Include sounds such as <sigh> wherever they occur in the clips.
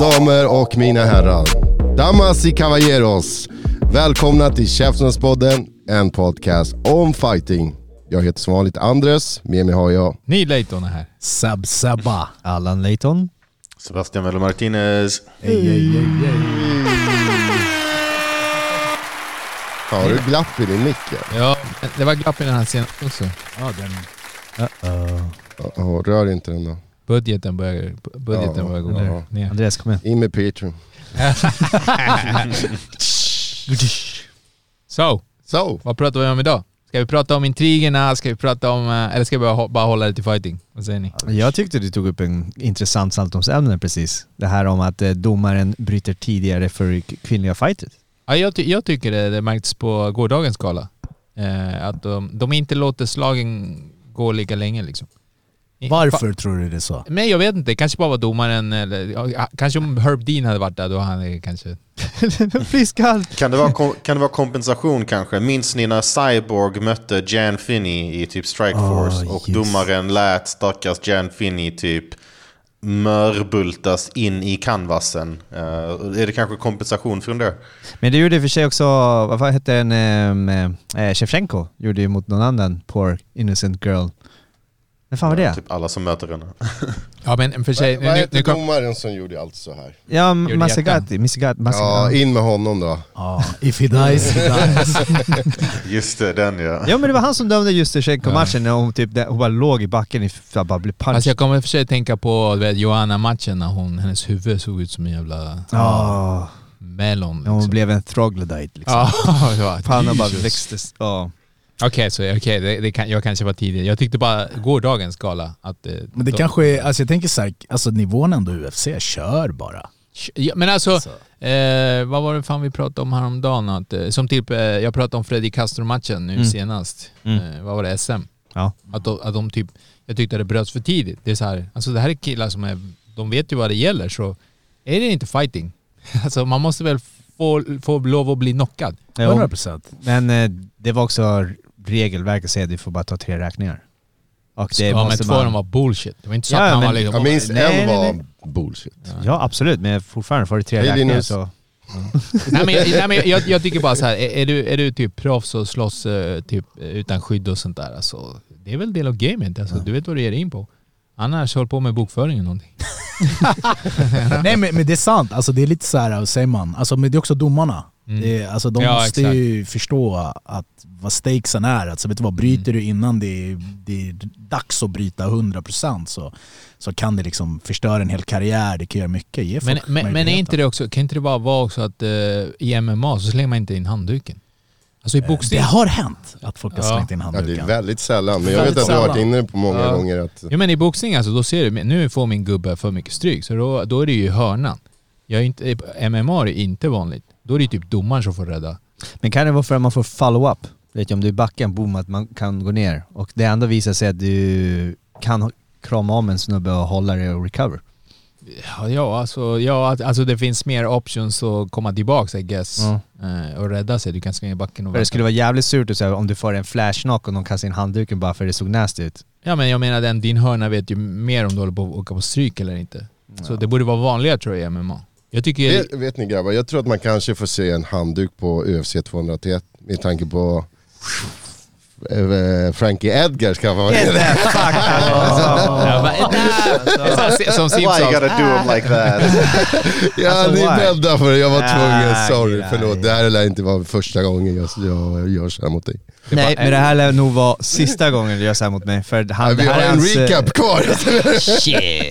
Damer och mina herrar, damas y caballeros. Välkomna till Käftsmällspodden, en podcast om fighting. Jag heter som vanligt Andres, med mig har jag Ny Leighton är här. Sab Sabba. Allan Layton. Sebastian Velo Martinez. Ey, ey, ey, ey. Har du glapp i din mick? Ja, det var glapp i den här senaste också. Ja, den... Ja, rör inte den då. Budgeten börjar, budgeten Ja, börjar gå ja. ner. Andreas kom igen. In med Patreon. <laughs> Så, Så, vad pratar vi om idag? Ska vi prata om intrigerna? Ska vi prata om... eh, Eller ska vi bara, hå- bara hålla det till fighting? Vad säger ni? Jag tyckte du tog upp en intressant saltomsämne precis. Det här om att eh, domaren bryter tidigare för kvinnliga fighters. Ja, jag, ty jag tycker det, det märktes på gårdagens gala. Eh, att de, de inte låter slagen gå lika länge liksom. Varför tror du det är så? Men jag vet inte, kanske bara var domaren eller... Kanske om Herb Dean hade varit där då han kanske... <laughs> Friskall! Kan det, vara, kan det vara kompensation kanske? Minns ni när Cyborg mötte Jan Finney i typ Strikeforce Ah, och just. domaren lät stackars Jan Finney typ mörbultas in i canvasen? Eh, är det kanske kompensation från det? Men det gjorde i och för sig också, vad hette den, um, Shevchenko gjorde ju mot någon annan poor innocent girl. Vem fan var det? Typ alla som möter henne. <laughs> Ja men för sig... vad, nu, hette nu kom, domaren som gjorde allt så här? Ja, Masagati. Masagati. Ja, in med honom då. Ja, <laughs> if he dies, he dies. <laughs> Just det, den ja. Ja men det var han som dömde just Shevchenko-matchen när hon, typ, hon bara låg i backen att bara bli punch. Alltså jag kommer för sig tänka på Johanna-matchen när hon, hennes huvud såg ut som en jävla Ja, melon. hon Liksom. blev en troglodyte liksom. Ja, det var Pannan bara Jesus. växtes. Okej, så okej, det, det kan, jag kanske var tidig. Jag tyckte bara gårdagens gala att... eh, Men det de- kanske är, alltså jag tänker såhär, alltså nivån ändå UFC, kör bara. Ja, men alltså, Så. eh, vad var det fan vi pratade om häromdagen? Att, eh, som typ, eh, jag pratade om Freddy Castro-matchen nu Mm. senast. Mm. Eh, vad var det? SM? Ja. Att de, att de typ, jag tyckte att det bröts för tidigt. Det är så här, alltså det här är killar som är, de vet ju vad det gäller så är det inte fighting. <laughs> Alltså man måste väl få, få lov att bli knockad. Jo, 100%. men eh, det var också regelverket säger att du får bara ta tre räkningar. Och det ja men två av man... dem var bullshit. Det var inte så Ja, att han var liksom... Jag minns Nej, en var bullshit. Ja absolut, men fortfarande får du tre Hej, räkningar så... <laughs> nej men, nej, men jag, jag tycker bara så här, är, är, du, är du typ proffs och slåss eh, typ utan skydd och sånt där, alltså, det är väl del av gamet. Alltså, Du vet vad du ger in på. Annars håll på med bokföring eller någonting. <laughs> <laughs> Nej men, men det är sant, alltså det är lite så här, säger man, alltså, men det är också domarna. Mm. Det är, alltså, de Ja, måste ju förstå att vad stakesen är. Alltså, vet du vad, bryter du innan det är, det är dags att bryta 100% så, så kan det liksom förstöra en hel karriär, det kan göra mycket. Ge Men, men, men är inte det också, kan inte det bara vara också att eh, i MMA så slänger man inte in handduken? Alltså i Det boxning... har hänt att folk har Ja. slängt in Ja, det handduken. är väldigt sällan, men jag vet att du har varit inne på många Ja. gånger att... Ja men i boxning alltså, då ser du, nu får min gubbe för mycket stryk, så då, då är det ju hörnan. Jag är inte, MMA är det inte vanligt. Då är det typ domaren som får rädda. Men kan det vara för att man får follow-up? Vet du, om du är backen, boom, att man kan gå ner. Och det ändå visar sig att du kan krama om en snubbe och hålla dig och recover. Ja, ja, alltså, ja att- alltså det finns mer options att komma tillbaka I guess. Ja. Eh, och rädda sig. Du kan springa i backen och För det skulle vara jävligt surt att säga om du får en flash knock och någon kastar in handduken bara för det såg nasty ut. Ja men jag menar den, din hörna vet ju mer om du håller på att åka på stryk eller inte. Så det borde vara vanligare tror jag i MMA. Jag tycker... Vet, vet ni grabbar, jag tror att man kanske får se en handduk på UFC 281 med tanke på Frankie Edgar ska vara Get that fuck <laughs> Ja, men- Alltså, <laughs> Som Why you Simpsons. gotta do them like that? <laughs> Ja, Alltså, ni bäddar för det. Jag var tvungen. Sorry, nej. förlåt. Det här lär inte vara första gången jag, jag gör så här mot dig. Nej, men det här lär nog vara sista gången du gör så här mot mig. För han, vi här har en hans, eh, recap kvar.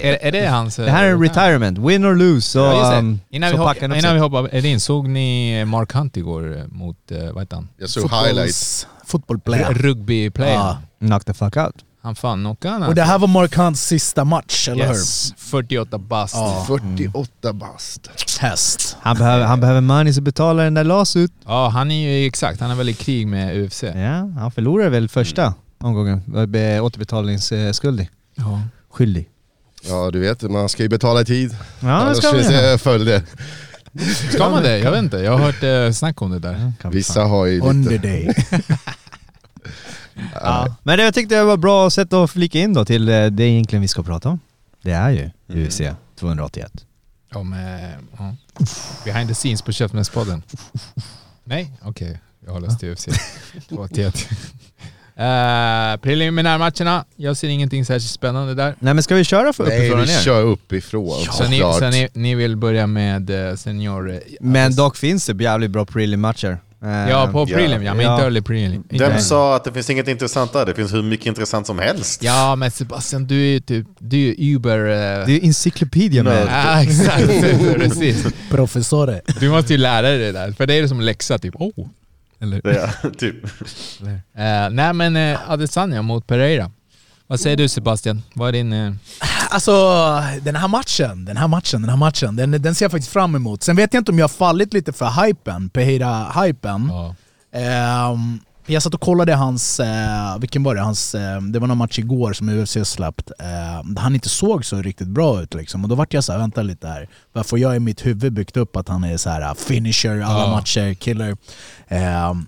Är, är det hans... eh, Det här är en retirement, win or lose. Så, Ja, um, Innan, så vi, hopp, innan vi hoppar Edin, såg ni Mark Hunt igår eh, mot, eh, vad heter han? Jag såg highlights. Fotbollsplayer. Rugbyplayer. Ja. Knock the fuck out. Han fan knockade han. Och det här var Mark Hunts sista match, eller yes. 48 bast. Ja. 48 bast. hur? Häst. Han behöver, han behöver money så betalar den där LAS ut. Ja, han är ju exakt, han är väl i krig med UFC. Ja, han förlorade väl första omgången. Var be- Återbetalningsskyldig. Ja. Skyldig. Ja du vet, man ska ju betala i tid. Ja, det Annars ska man finns det följder. <laughs> Ska man det? Jag vet inte, jag har hört eh, snack om det där. Vissa fan. har ju Under lite... dig. <laughs> Ja. Men det jag tyckte det var bra sätt att flika in då till eh, det egentligen vi ska prata om. Det är ju UFC 281. Ja, med, ja. Behind the scenes på Köpmässpodden. <laughs> Nej, okej. Jag har läst UFC. 281. Uh, preliminärmatcherna. Jag ser ingenting särskilt spännande där. Nej men ska vi köra för Nej, uppifrån och vi ner? kör uppifrån Så, ni, så ni, ni vill börja med uh, senior... eh, Men dock finns det jävligt bra prelim-matcher. Eh, Ja, på Ja. prelim ja, men Ja. inte early prelim. Vem sa att det finns inget intressant där? Det finns hur mycket intressant som helst. Ja, men Sebastian, du är ju typ... Du är ju Uber... eh, Det är Nej. med. Ja, exakt. <laughs> Precis. Professore. Du måste ju lära dig det där, för det är som läxa typ. Oh. Eller? Ja, <laughs> typ. Eh, nej men uh, Adesanya mot Pereira. Vad säger du Sebastian? Vad är din... eh, Alltså den här matchen, den här matchen, den här matchen, den, den ser jag faktiskt fram emot. Sen vet jag inte om jag har fallit lite för hypen, Pereira-hypen. ja. Ehm, jag satt och kollade hans, eh, vilken var det? Hans, eh, det var någon match igår som UFC släppt, eh, han inte såg så riktigt bra ut liksom. Och då vart jag så här, vänta lite här. Varför jag i mitt huvud byggt upp att han är så här finisher, alla Ja. matcher, killer. Ehm,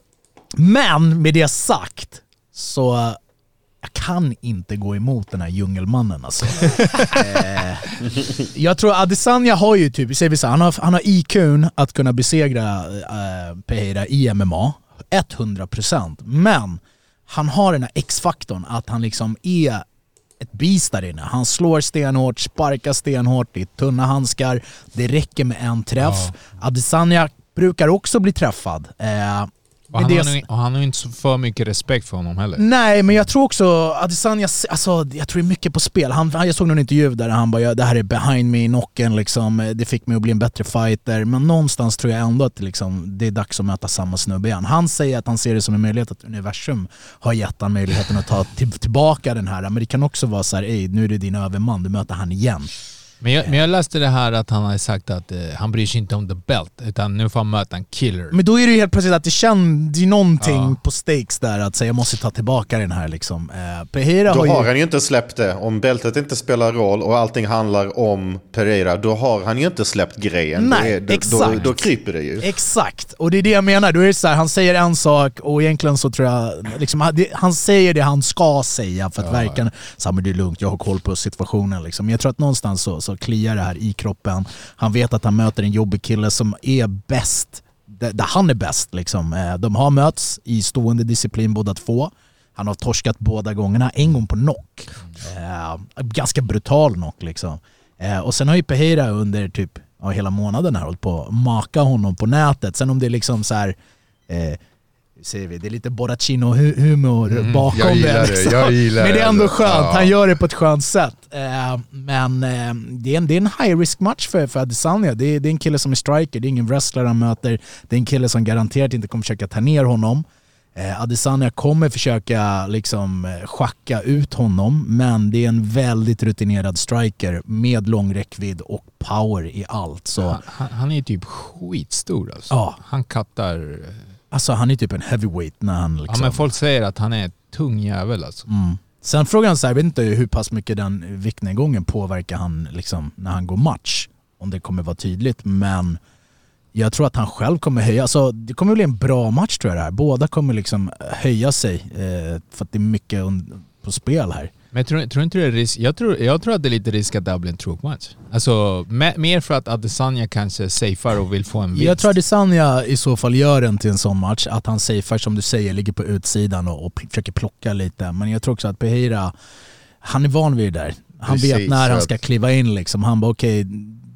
men med det sagt, så jag kan inte gå emot den här djungelmannen alltså. <laughs> eh, jag tror Adesanya har ju typ, säger vi så han har, han har IQn att kunna besegra eh, Pereira i MMA, 100%. Men han har den här X-faktorn att han liksom är ett beast där inne. Han slår stenhårt, sparkar stenhårt, det är tunna handskar, det räcker med en träff. Adesanya brukar också bli träffad. Eh, Och han, det- har, nog- och han har ju inte så för mycket respekt för honom heller. Nej, men jag tror också Adesanya, alltså, jag tror det är mycket på spel. Han, jag såg någon intervju där han bara ja, det här är behind me i knocken, liksom. det fick mig att bli en bättre fighter. Men någonstans tror jag ändå att liksom, det är dags att möta samma snubbe igen. Han säger att han ser det som en möjlighet att universum har gett han möjligheten att ta till, tillbaka den här. Men det kan också vara så här, nu är det din överman, du möter han igen. Men jag, men jag läste det här att han har sagt att eh, han bryr sig inte om the belt, utan nu får han möta en killer. Men då är det ju helt plötsligt att det känns, det är någonting Ja. på stakes där att säga jag måste ta tillbaka den här liksom. Eh, Pereira Då har ju... har han ju inte släppt det. Om bältet inte spelar roll och allting handlar om Pereira, då har han ju inte släppt grejen. Nej, då, är, då, då, exakt. då kryper det ju. Exakt, och det är det jag menar. Då är det så här, han säger en sak och egentligen så tror jag... Liksom, han- det- han säger det han ska säga för att verka... Så här, men det är lugnt, jag har koll på situationen. Liksom. Jag tror att någonstans så, så kliar det här i kroppen. Han vet att han möter en jobbig kille som är bäst, där, han är bäst. Liksom. Eh, de har mötts i stående disciplin båda två. Han har torskat båda gångerna, en gång på knock. Eh, ganska brutal knock liksom. Eh, och sen har ju Pereira under typ ja, hela månaden här hållit på att maka honom på nätet. Sen om det är liksom så här... Eh, säger vi, det är lite Borracino-humor bakom jag gillar det. det, liksom. jag gillar Men det är det ändå ändå. skönt, Ja. han gör det på ett skönt sätt. Eh, men eh, det, är en, det är en high risk match för, för Adesanya. Det är, det är en kille som är striker, det är ingen wrestler han möter. Det är en kille som garanterat inte kommer försöka ta ner honom. Eh, Adesanya kommer försöka liksom eh, schacka ut honom, men det är en väldigt rutinerad striker med lång räckvidd och power i allt. Så, Han, han, han är typ skitstor alltså. Ja. Han kattar... alltså han är typ en heavyweight när han Ja liksom... men folk säger att han är en tung jävel alltså. Mm. Sen frågan så här, jag vet inte hur pass mycket den viktnedgången påverkar han liksom, när han går match. Om det kommer vara tydligt, men jag tror att han själv kommer höja. Alltså, det kommer bli en bra match tror jag det här. Båda kommer liksom höja sig eh, för att det är mycket på spel här. Men jag tror, tror inte det är risk... Jag tror, jag tror att det är lite risk att det här blir en tråkmatch. Alltså me, mer för att Adesanya kanske safear och vill få en vinst. Jag tror att Adesanya i så fall gör den till en sån match, att han safear som du säger, ligger på utsidan och, och försöker plocka lite. Men jag tror också att Pereira, han är van vid det där. Han Precis, vet när han ska kliva in liksom. Han bara okej,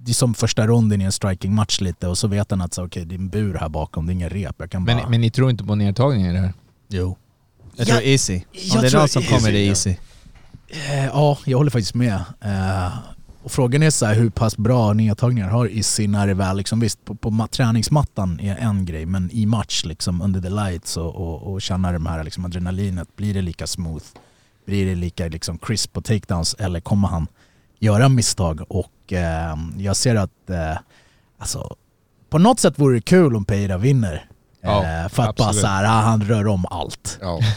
det är som första ronden i en striking-match lite och så vet han att så, okej, det är en bur här bakom, det är ingen rep. Jag kan bara... men, men ni tror inte på nedtagningen i det här? Jo. Jag Ja, tror easy. Om jag det är tror någon som kommer, det är easy, easy. Eh, Ja, jag håller faktiskt med. Eh, och frågan är så här, hur pass bra nedtagningar har Izzy när det väl, liksom, visst på, på ma- träningsmattan är en grej, men i match liksom under the lights och, och, och känna det här liksom, adrenalinet, blir det lika smooth? Blir det lika liksom, crisp på takedowns eller kommer han göra misstag? Och eh, jag ser att eh, alltså, på något sätt vore det kul om Pereira vinner. Ja, eh, för att bara absolut. så här, ah, han rör om allt. Ja. <laughs>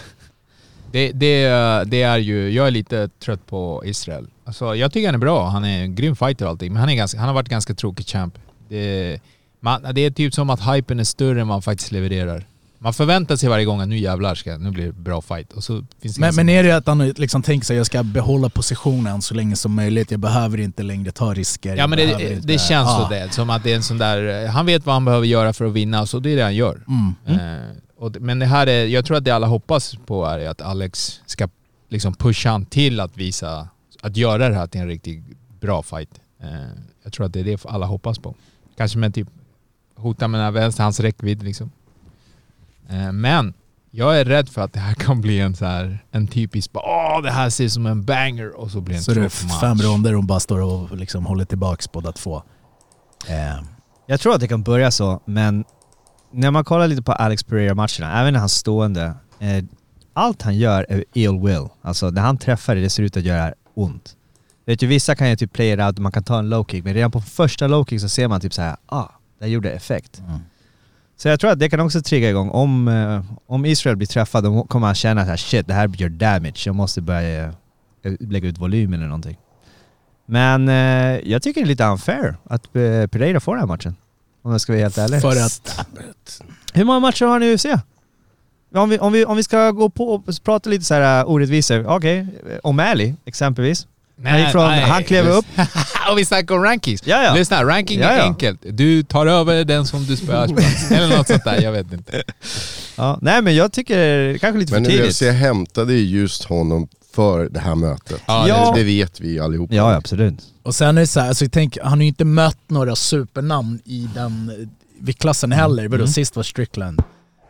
Det, det, det är ju, jag är lite trött på Israel. Alltså, jag tycker han är bra, han är en grym fighter och allting, men han, är ganska, han har varit ganska tråkig champ. Det, man, det är typ som att hypen är större än man faktiskt levererar. Man förväntar sig varje gång att nu jävlar ska nu blir det bra fight och så finns det Men, men är det att han liksom tänker sig jag ska behålla positionen så länge som möjligt, jag behöver inte längre ta risker. Ja men behöver det, inte- det känns Ja. så det, som att det är en sån där, han vet vad han behöver göra för att vinna så det är det han gör. Mm. Eh, och, det- men det här är, jag tror att det alla hoppas på är att Alex ska liksom pusha han till att visa, att göra det här till en riktigt bra fight. Eh, jag tror att det är det alla hoppas på. Kanske med typ hota med den här vänster, hans räckvidd liksom. Eh, men jag är rädd för att det här <laughs> kan bli en så här, en typisk bara, åh det här ser ut som en banger och så blir det en Så det är fem ronder och bara står och liksom håller tillbaks båda två. Eh, Jag tror att det kan börja så, men när man kollar lite på Alex Pereira-matcherna, även när han står eh, allt han gör är ill will. Alltså när han träffar det, det ser ut att göra ont. Vet du, vissa kan ju typ play it out, man kan ta en low kick, men redan på första low kick så ser man typ så här, ah, det gjorde effekt. Mm. Så jag tror att det kan också trigga igång. Om, eh, om Israel blir träffad, då kommer han känna att shit, det här gör damage, jag måste börja eh, lägga ut volym eller någonting. Men eh, jag tycker det är lite unfair att eh, Pereira får den här matchen. Om jag ska vara helt ärlig. för att... Hur många matcher har han i UFC? Om vi, om vi, om vi ska gå på och prata lite så här uh, orättvisor. Okej, okay. O'Malley exempelvis. Han gick från, han klev upp. <laughs> och vi snackar om rankings. Ja, ja. Lyssna, ranking Ja, är ja. enkelt. Du tar över den som du spöar. <laughs> Eller något sånt där, jag vet inte. Ja, nej men jag tycker kanske lite Men för tidigt. UFC hämtade ju just honom för det här mötet. Ja, Ja. Det, det vet vi allihopa. Ja, absolut. Och sen är det så här, alltså, tänk, han har ju inte mött några supernamn i den viktklassen heller. Vadå, sist var Strickland.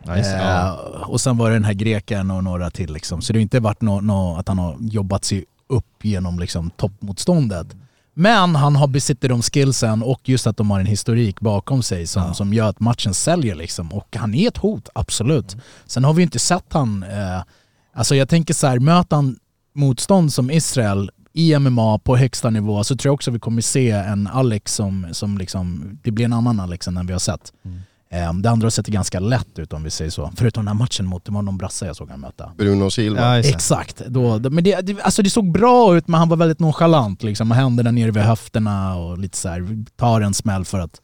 Ja, det. Eh, och sen var det den här greken och några till liksom. Så det har inte varit nå nå att han har jobbat sig upp genom liksom, toppmotståndet. Men han har besitter de skillsen och just att de har en historik bakom sig som, som gör att matchen säljer liksom. Och han är ett hot, absolut. Sen har vi inte sett han... Eh, alltså jag tänker så här, möter han motstånd som Israel i MMA på högsta nivå så tror jag också vi kommer se en Alex som, som liksom, det blir en annan Alex än den vi har sett. Eh, Det andra har sett ganska lätt ut om vi säger så. Förutom den här matchen mot, det var någon brasse jag såg han möta. Bruno Silva. Ja. Exakt. Då, men det, det, alltså det såg bra ut men han var väldigt nonchalant. Liksom, händerna nere vid höfterna och lite så här, tar en smäll för att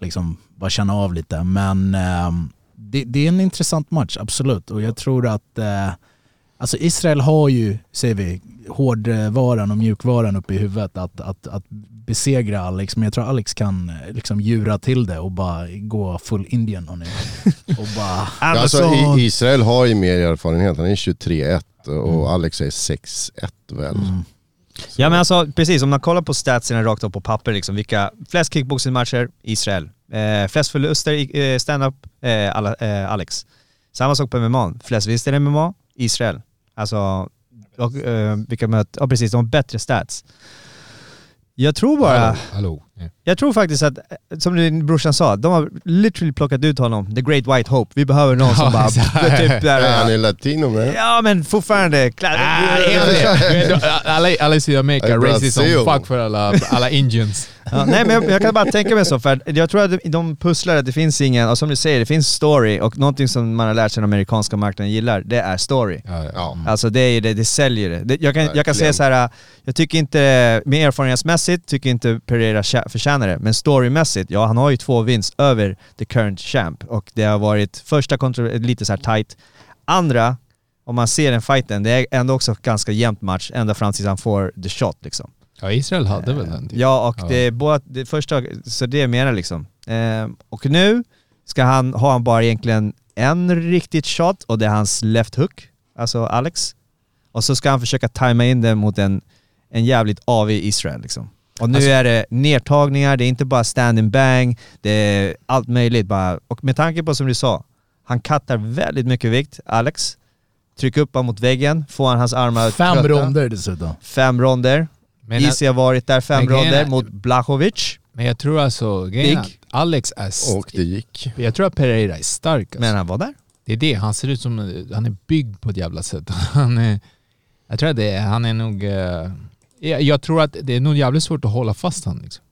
liksom, bara känna av lite. Men ehm, det, det är en intressant match, absolut. Och jag tror att eh, alltså Israel har ju, säger vi, hårdvaran och mjukvaran uppe i huvudet att, att, att besegra Alex. Men jag tror Alex kan eh, liksom djura till det och bara gå full Indian. hörni. <laughs> Och bara... Alltså, Israel har ju mer erfarenhet, han är 23-1 och Alex är 6-1 väl. Mm. Ja men alltså precis, om man kollar på statsen rakt upp på papper liksom, vilka flest kickboxingmatcher? Israel. Eh, flest förluster i eh, stand-up? Eh, eh, Alex. Samma sak på MMA. Flest vinster i MMA? Israel. Alltså, och, eh, vilka möter, ja precis, de har bättre stats. Jag tror bara... Hallå, hallå. Ja. Jag tror faktiskt att, eh, som din brorsan sa, de har literally plockat ut honom, the great white hope. Vi behöver någon som Ja, bara... typ där, Nej, han är latino med. Ja men fortfarande... Ah, <laughs> Alla, alla i Sydamerika, racist som fuck för alla, alla indians. Ja, nej men jag, jag kan bara tänka mig så, för jag tror att de pusslar att det finns ingen, och som du säger, det finns story och någonting som man har lärt sig den amerikanska marknaden gillar, det är story. Ja, ja. Ja. Alltså det är det, det säljer det. jag, kan, jag kan säga så här. jag tycker inte, med erfarenhetsmässigt, tycker inte Pereira förtjänar det, men storymässigt, ja han har ju två vinst över the current champ och det har varit första kontro- lite så här tight. Andra, om man ser den fighten, det är ändå också ganska jämnt match ända fram tills han får the shot liksom. ja, Israel hade väl den. Typ. Ja, och Ja. det är båda, det första, så det jag menar liksom. Eh, och nu ska han, har han bara egentligen en riktigt shot och det är hans left hook, alltså Alex. Och så ska han försöka tajma in den mot en, en jävligt AV Israel liksom. Och nu Alltså- är det nedtagningar, det är inte bara stand and bang, det är allt möjligt bara. Och med tanke på som du sa, han kattar väldigt mycket vikt, Alex. trycka upp honom mot väggen, få han hans armar Fem trötta. ronder dessutom. Fem ronder. Men, Easy har varit där fem ronder mot Blahovic. men jag tror alltså, grejen Alex är... Och det gick. Jag tror att Pereira är stark alltså. Men han var där. Det är det, han ser ut som, han är byggd på ett jävla sätt. <laughs> Han är, jag tror att det är, han är nog... eh, jag, jag tror att det är nog jävligt svårt att hålla fast han liksom.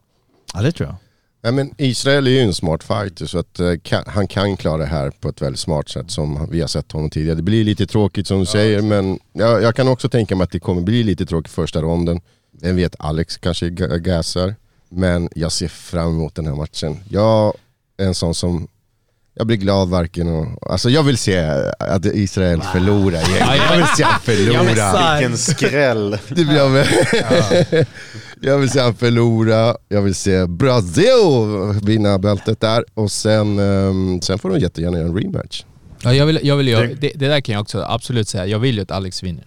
Ja det tror jag. Ja, men Israel är ju en smart fighter så att eh, kan, han kan klara det här på ett väldigt smart sätt som vi har sett honom tidigare. Det blir lite tråkigt som du säger men jag, jag kan också tänka mig att det kommer bli lite tråkigt första ronden. Vem vet, Alex kanske ga- gasar. Men jag ser fram emot den här matchen. Jag är en sån som, jag blir glad varken och, alltså jag vill se att Israel förlorar. Jag vill se han <laughs> förlora. Vilken skräll. Det blir jag med. Jag vill se han förlora, jag vill se Brasil vinna bältet där och sen, ehm, sen får de jättegärna göra en rematch. Ja, jag vill, jag vill göra, det, det där kan jag också absolut säga, jag vill ju att Alex vinner.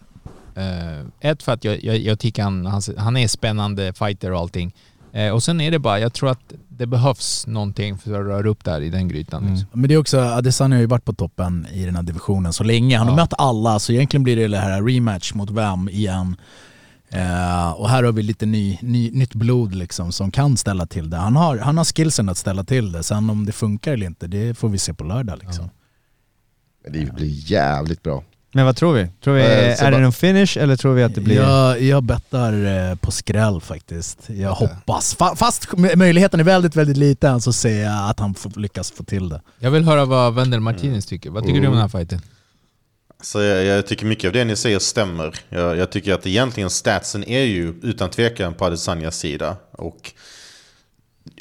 Eh, ett för att jag, jag, jag tycker han, han, han är spännande fighter och allting. Eh, och sen är det bara, jag tror att det behövs någonting för att röra upp där i den grytan. Mm. Liksom. Men det är också, Adesanya har ju varit på toppen i den här divisionen så länge. Han har mött alla, så egentligen blir det det här rematch mot vem igen. Eh, och här har vi lite ny, ny, nytt blod liksom som kan ställa till det. Han har, han har skillsen att ställa till det. Sen om det funkar eller inte, det får vi se på lördag liksom. Men Det blir jävligt bra. Men vad tror vi? Tror vi Eh, är det någon finish eller tror vi att det blir... Jag, jag bettar eh, på skräll faktiskt. Jag hoppas. Fa- Fast möjligheten är väldigt, väldigt liten så ser jag att han får, lyckas få till det. Jag vill höra vad Wendel Martinez tycker. Vad tycker du om den här fighten? Så jag, jag tycker mycket av det ni säger stämmer. Jag, jag tycker att egentligen statsen är ju utan tvekan på Adesanyas sida. Och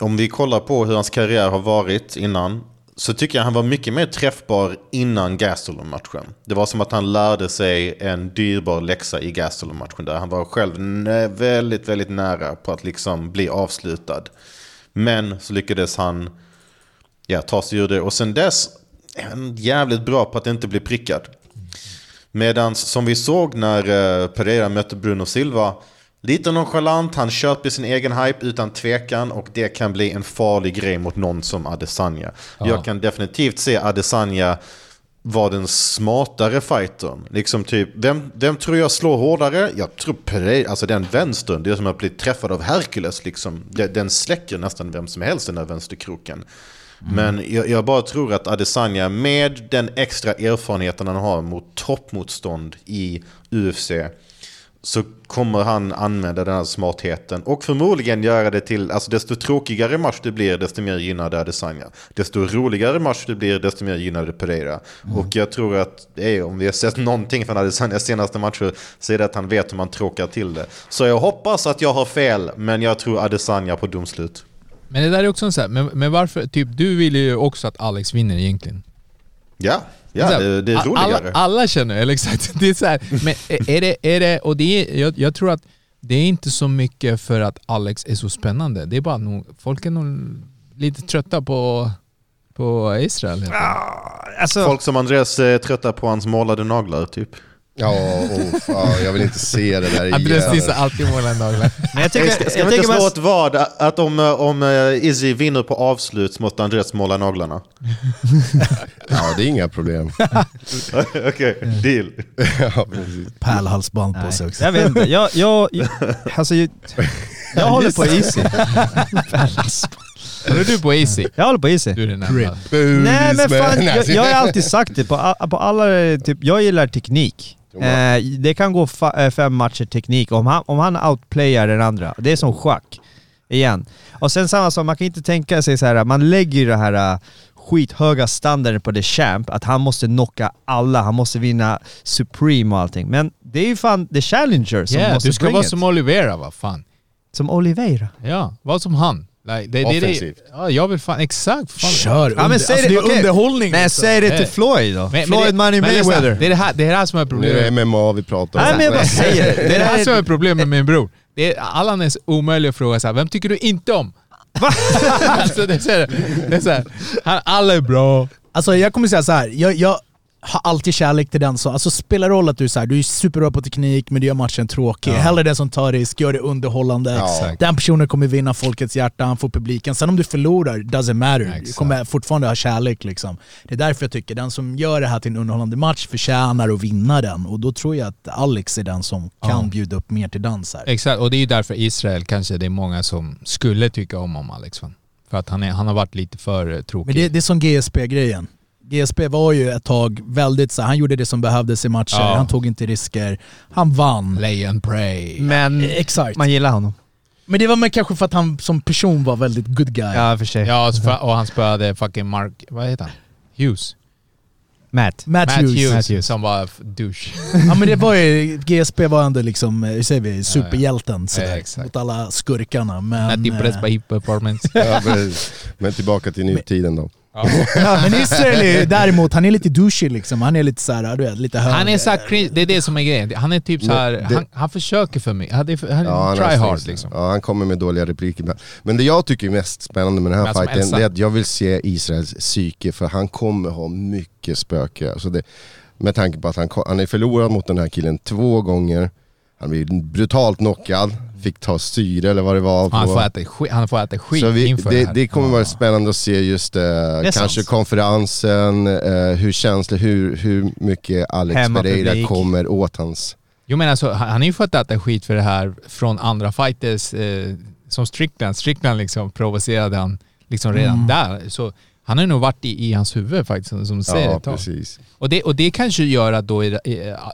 om vi kollar på hur hans karriär har varit innan så tycker jag han var mycket mer träffbar innan Gastelum-matchen. Det var som att han lärde sig en dyrbar läxa i Gastelum-matchen där han var själv väldigt, väldigt nära på att liksom bli avslutad. Men så lyckades han ja, ta sig ur det och sen dess är han jävligt bra på att inte bli prickad. Medan som vi såg när eh, Pereira mötte Bruno Silva, lite nonchalant, han köper sin egen hype utan tvekan och det kan bli en farlig grej mot någon som Adesanya. Jag kan definitivt se Adesanya vara den smartare fightern. Liksom typ, vem, vem tror jag slår hårdare? Jag tror Pereira, alltså den vänstern, det är som att bli träffad av Hercules liksom. Den, släcker nästan vem som helst den där vänsterkroken. Men jag, jag bara tror att Adesanya med den extra erfarenheten han har mot toppmotstånd i UFC så kommer han använda den här smartheten och förmodligen göra det till, alltså desto tråkigare match det blir desto mer gynnade Adesanya. Desto roligare match det blir desto mer gynnade Pereira. Och jag tror att, det är, om vi har sett någonting från Adesanyas senaste matcher så är det att han vet hur man tråkar till det. Så jag hoppas att jag har fel, men jag tror Adesanya på domslut. Men det där är också en sån här, men, men varför, typ du vill ju också att Alex vinner egentligen. Ja, ja här, det, det är roligare. Alla, alla känner, eller exakt. <laughs> Det är så här, men är det, är det, och det är, jag, jag tror att det är inte så mycket för att Alex är så spännande. Det är bara nog, folk är nog lite trötta på, på Israel. enkelt. Alltså, Folk som Andreas är trötta på hans målade naglar typ. Ja, oh, fan, jag vill inte se det där Andreas igen. tissar alltid målen naglar. men jag tycker, Ska, ska jag vi inte tycker slå man, ett vad att om, eh, om eh, Izzy vinner på avslut så måste Andreas måla naglarna? <laughs> Ja, det är inga problem. <laughs> Okej, deal. <laughs> Ja. Pärlhalsband på sig också. jag vet inte, jag, jag, jag, alltså, jag, jag håller på easy. Håller du på Easy? Jag håller på easy. Du är den enda. Nej men fan, jag, jag har alltid sagt det på, på alla, typ, jag gillar teknik. Eh, det kan gå eh, fem matcher teknik om han, om han outplayar den andra. Det är som schack. Igen. Och sen samma sak, man kan inte tänka sig så här. man lägger ju det här eh, skithöga standarden på The Champ, att han måste knocka alla, han måste vinna Supreme och allting. Men det är ju fan The Challenger som Yeah, måste du ska vara it. som Oliveira va fan. som Oliveira. Ja, var som han. Like, det, det, det, Offensivt. ja, jag vill fan, exakt. Fan. Kör! Ja, men säg alltså, det, det är okej. underhållning. Nej, liksom. säg det till. Floyd då. Men- Floyd det- Money men lyssna, Mayweather. Det är det här, det är det här som är Nu är problemet. det MMA vi pratar om. Nej men jag bara säger det. Det är det här som är problemet med min bror. Det är, Allan är omöjlig att fråga så här, vem tycker du inte om? <laughs> alltså det är så här, det är så här, han, alla är bra. Alltså jag kommer säga så här. Jag, jag, ha alltid kärlek till den som... Alltså spelar roll att du är, så här, du är superbra på teknik men du gör matchen tråkig. Hellre den som tar risk, gör det underhållande. Ja. Den personen kommer vinna folkets hjärta, han får publiken. Sen om du förlorar, doesn't matter. Du Exakt. kommer fortfarande ha kärlek liksom. Det är därför jag tycker den som gör det här till en underhållande match förtjänar att vinna den. Och då tror jag att Alex är den som kan Ja. bjuda upp mer till dans här. Exakt, och det är ju därför Israel kanske det är många som skulle tycka om om Alex. För att han, är, han har varit lite för eh, tråkig. Men det, det är som GSP-grejen. GSP var ju ett tag väldigt så han gjorde det som behövdes i matcher, Ja. han tog inte risker, han vann. Lay and pray. Men Exakt. man gillar honom. Men det var med kanske för att han som person var väldigt good guy. Ja, för sig. Ja, och han spöade fucking Mark... Vad heter han? Hughes. Matt. Matt, Matt Hughes. Hughes, Matt Hughes. som var douche. Ja men det var ju, GSP var ändå liksom, eh, hur säger vi, superhjälten sådär, Ja, exakt. mot alla skurkarna. Men, Not impressed eh, by performance. <laughs> Ja, precis. men tillbaka till nutiden då. <laughs> ja, men Israel är ju däremot, han är lite douchey liksom. Han är lite såhär, du vet, lite hög. Han är så här, cringe- det är det som är grejen. Han är typ så här, Men det- han, han försöker för mig. Han är, han är Ja, han try hard liksom. Ja, han kommer med dåliga repliker ibland. Men det jag tycker är mest spännande med den här fighten, Elsa. det är att jag vill se Israels psyke, för han kommer ha mycket spöke. Alltså det, med tanke på att han, han är förlorad mot den här killen två gånger, han blir brutalt knockad, fick ta syre eller vad det var. Han på- får äta skit, han får äta skit så vi, inför det, här. det kommer vara spännande att se just eh, kanske sant. konferensen, eh, hur känslig, hur, hur mycket Alex Hemmapublik. Pereira kommer åt hans... Jo men alltså, han han har ju fått äta skit för det här från andra fighters, eh, som Strickland. Strickland liksom provocerade han liksom redan Mm. där. Så han har nog varit i, i hans huvud faktiskt, som- säger Ja, precis. Och det, och det kanske gör att då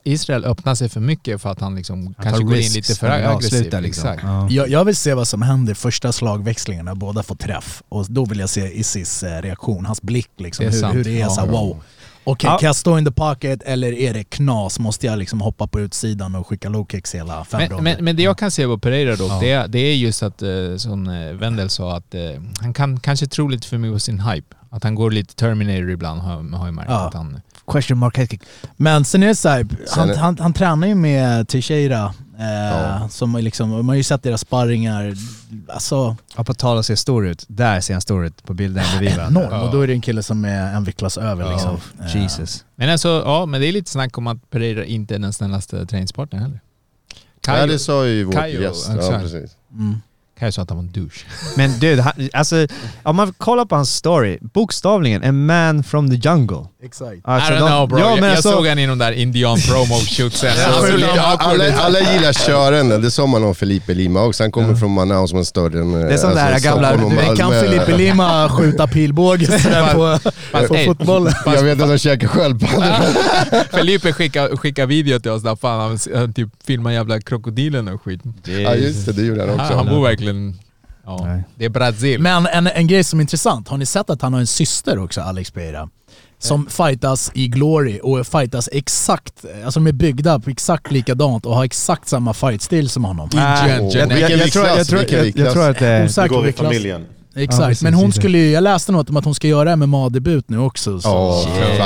Israel öppnar sig för mycket för att han liksom Han kanske går in risks lite för när det aggressiv. avslutar, liksom. Exakt. Ja. Jag, jag vill se vad som händer första slagväxlingen när båda får träff. Och då vill jag se Isis eh, reaktion, hans blick liksom. Det hur, sant. hur det är såhär Ja. wow. Okej, Ja. kan jag stå in the pocket eller är det knas? Måste jag liksom hoppa på utsidan och skicka low kicks hela fem Men, men, men det jag kan se på Pereira då, Ja. det, det är just att, eh, som eh, Wendel sa, att han kan kanske tro lite för mycket på sin hype. Att han går lite Terminator ibland har, har jag märkt. Ja. Att han, Question mark head kick. Men sen är det såhär, han, Sen är- han, han tränar ju med Teixeira. Eh, Ja. som är liksom, man har ju sett deras sparringar. Alltså, Ja, på tal att se stor ut. Där ser han stor ut på bilden bredvid enorm. Och då är det en kille som är en viktklass över liksom. Eh, Jesus. men alltså, ja, men det är lite snack om att Pereira inte är den snällaste träningspartnern heller. Ja, det sa ju vår Kajo, gäst. Ja, precis. Mm. Kanske sa att han var en douche. <laughs> Men dude, han, alltså om man kollar på hans story, bokstavligen, a man from the jungle. Exakt. Alltså, I don't de- know bro. Ja, jag, men jag alltså, såg han i de där indian promo shootsen. <laughs> Alltså, alla, alla gillar körande, det sa man om Felipe Lima också. Han kommer från Manaus som är större än... Det är som det här gamla- och Det kan. Felipe Lima skjuta pilbåge <laughs> på, på fotbollen. Jag vet att han käkar sköldpaddor. <laughs> Felipe skickade skicka video till oss där fan han, han typ filmar jävla krokodilen och skit. Ja just det, det gjorde han också. han bor verkligen... Ja, Nej. det är Brasil. Men en, en grej som är intressant, har ni sett att han har en syster också, Alex Pereira? Som fightas i Glory och fightas exakt, alltså de är byggda på exakt likadant och har exakt samma fightstil som honom. Ah, jag, jag, tror, jag, tror, Vilken jag, viktklass? jag tror att det är... Osäker Det går i familjen. Exakt, men hon skulle ju, jag läste något om att hon ska göra MMA-debut nu också. Så,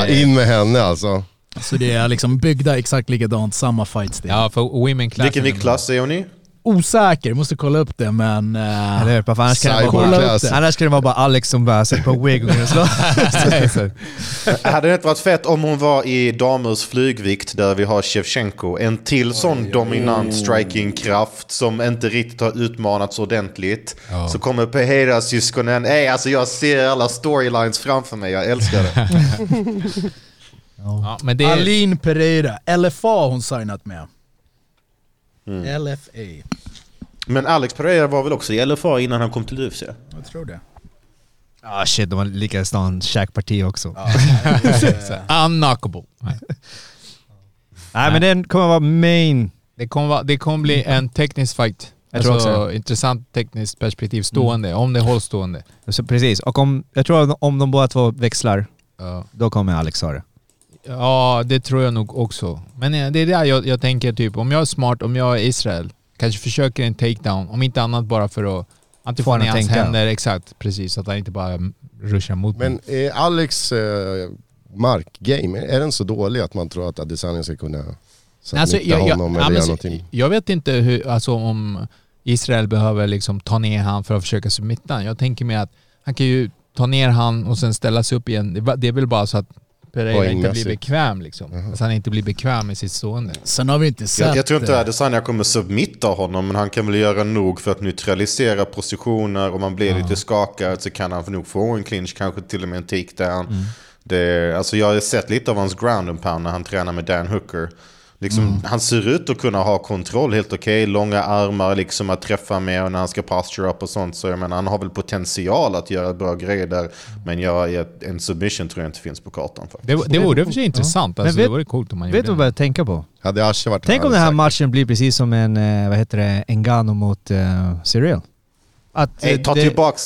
in med henne alltså. så det är liksom byggda exakt likadant, samma fightstil. Ja, för women class. Vilken viktklass är hon i? Osäker, måste kolla upp det men... eh, Eller hur? För annars, kan det bara, annars skulle det vara bara Alex som bara sätter på wig och. <laughs> Hade det inte varit fett om hon var i damers flygvikt där vi har Shevchenko? En till sån dominant strikingkraft som inte riktigt har utmanats ordentligt. Ja. Så kommer Pereira syskonen. Ey, alltså jag ser alla storylines framför mig, jag älskar det. <laughs> Ja, men det är, Aline Pereira, LFA hon signat med. Mm. LFA. Men Alex Pereira var väl också i LFA innan han kom till UFC? Jag tror det. Ah shit, de har en käkparti också. unknockable. <laughs> Nej. Nej men den kommer vara main. Det kommer, vara, det kommer bli en teknisk fight. Jag tror alltså, också intressant tekniskt perspektiv stående, om det hålls stående. Så precis, och om, jag tror att om de båda två växlar, Ja. då kommer Alex ha det. Ja, det tror jag nog också. Men eh, det är där jag, jag tänker typ, om jag är smart, om jag är Israel, kanske försöker en takedown, om inte annat bara för att att Få ner hans tänka. händer, exakt, precis, så att han inte bara ruschar mot mig. Men är Alex eh, markgame, är den så dålig att man tror att Adesanya ska kunna submitta Alltså, jag, jag, honom ja, eller göra någonting? jag vet inte hur, alltså om Israel behöver liksom ta ner han för att försöka submitta han. Jag tänker mig att han kan ju ta ner han och sen ställa sig upp igen. Det, det är väl bara så att Pereira inte blir bekväm liksom. Att han inte blir bekväm med sitt stående. Sen har vi inte sett... Jag, jag tror inte eh, Adesanya kommer submitta honom, men han kan väl göra nog för att neutralisera positioner. Om man blir lite skakad så kan han nog få en clinch, kanske till och med en takedown. Mm. Det, alltså jag har sett lite av hans ground and pound när han tränar med Dan Hooker. Liksom, Mm. Han ser ut att kunna ha kontroll helt okej, långa armar liksom att träffa med och när han ska posture up och sånt. Så jag menar, han har väl potential att göra bra grejer där. Men jag, en submission tror jag inte finns på kartan. Faktiskt. Det, det vore i och för sig intressant. Alltså, Men vet- det vore coolt om man Vet du vad jag tänker på? Hade varit Tänk om den här sagt- matchen blir precis som en, eh, vad heter det, Engano mot uh, Cyril. Att Hey, eh, ta det- tillbaks...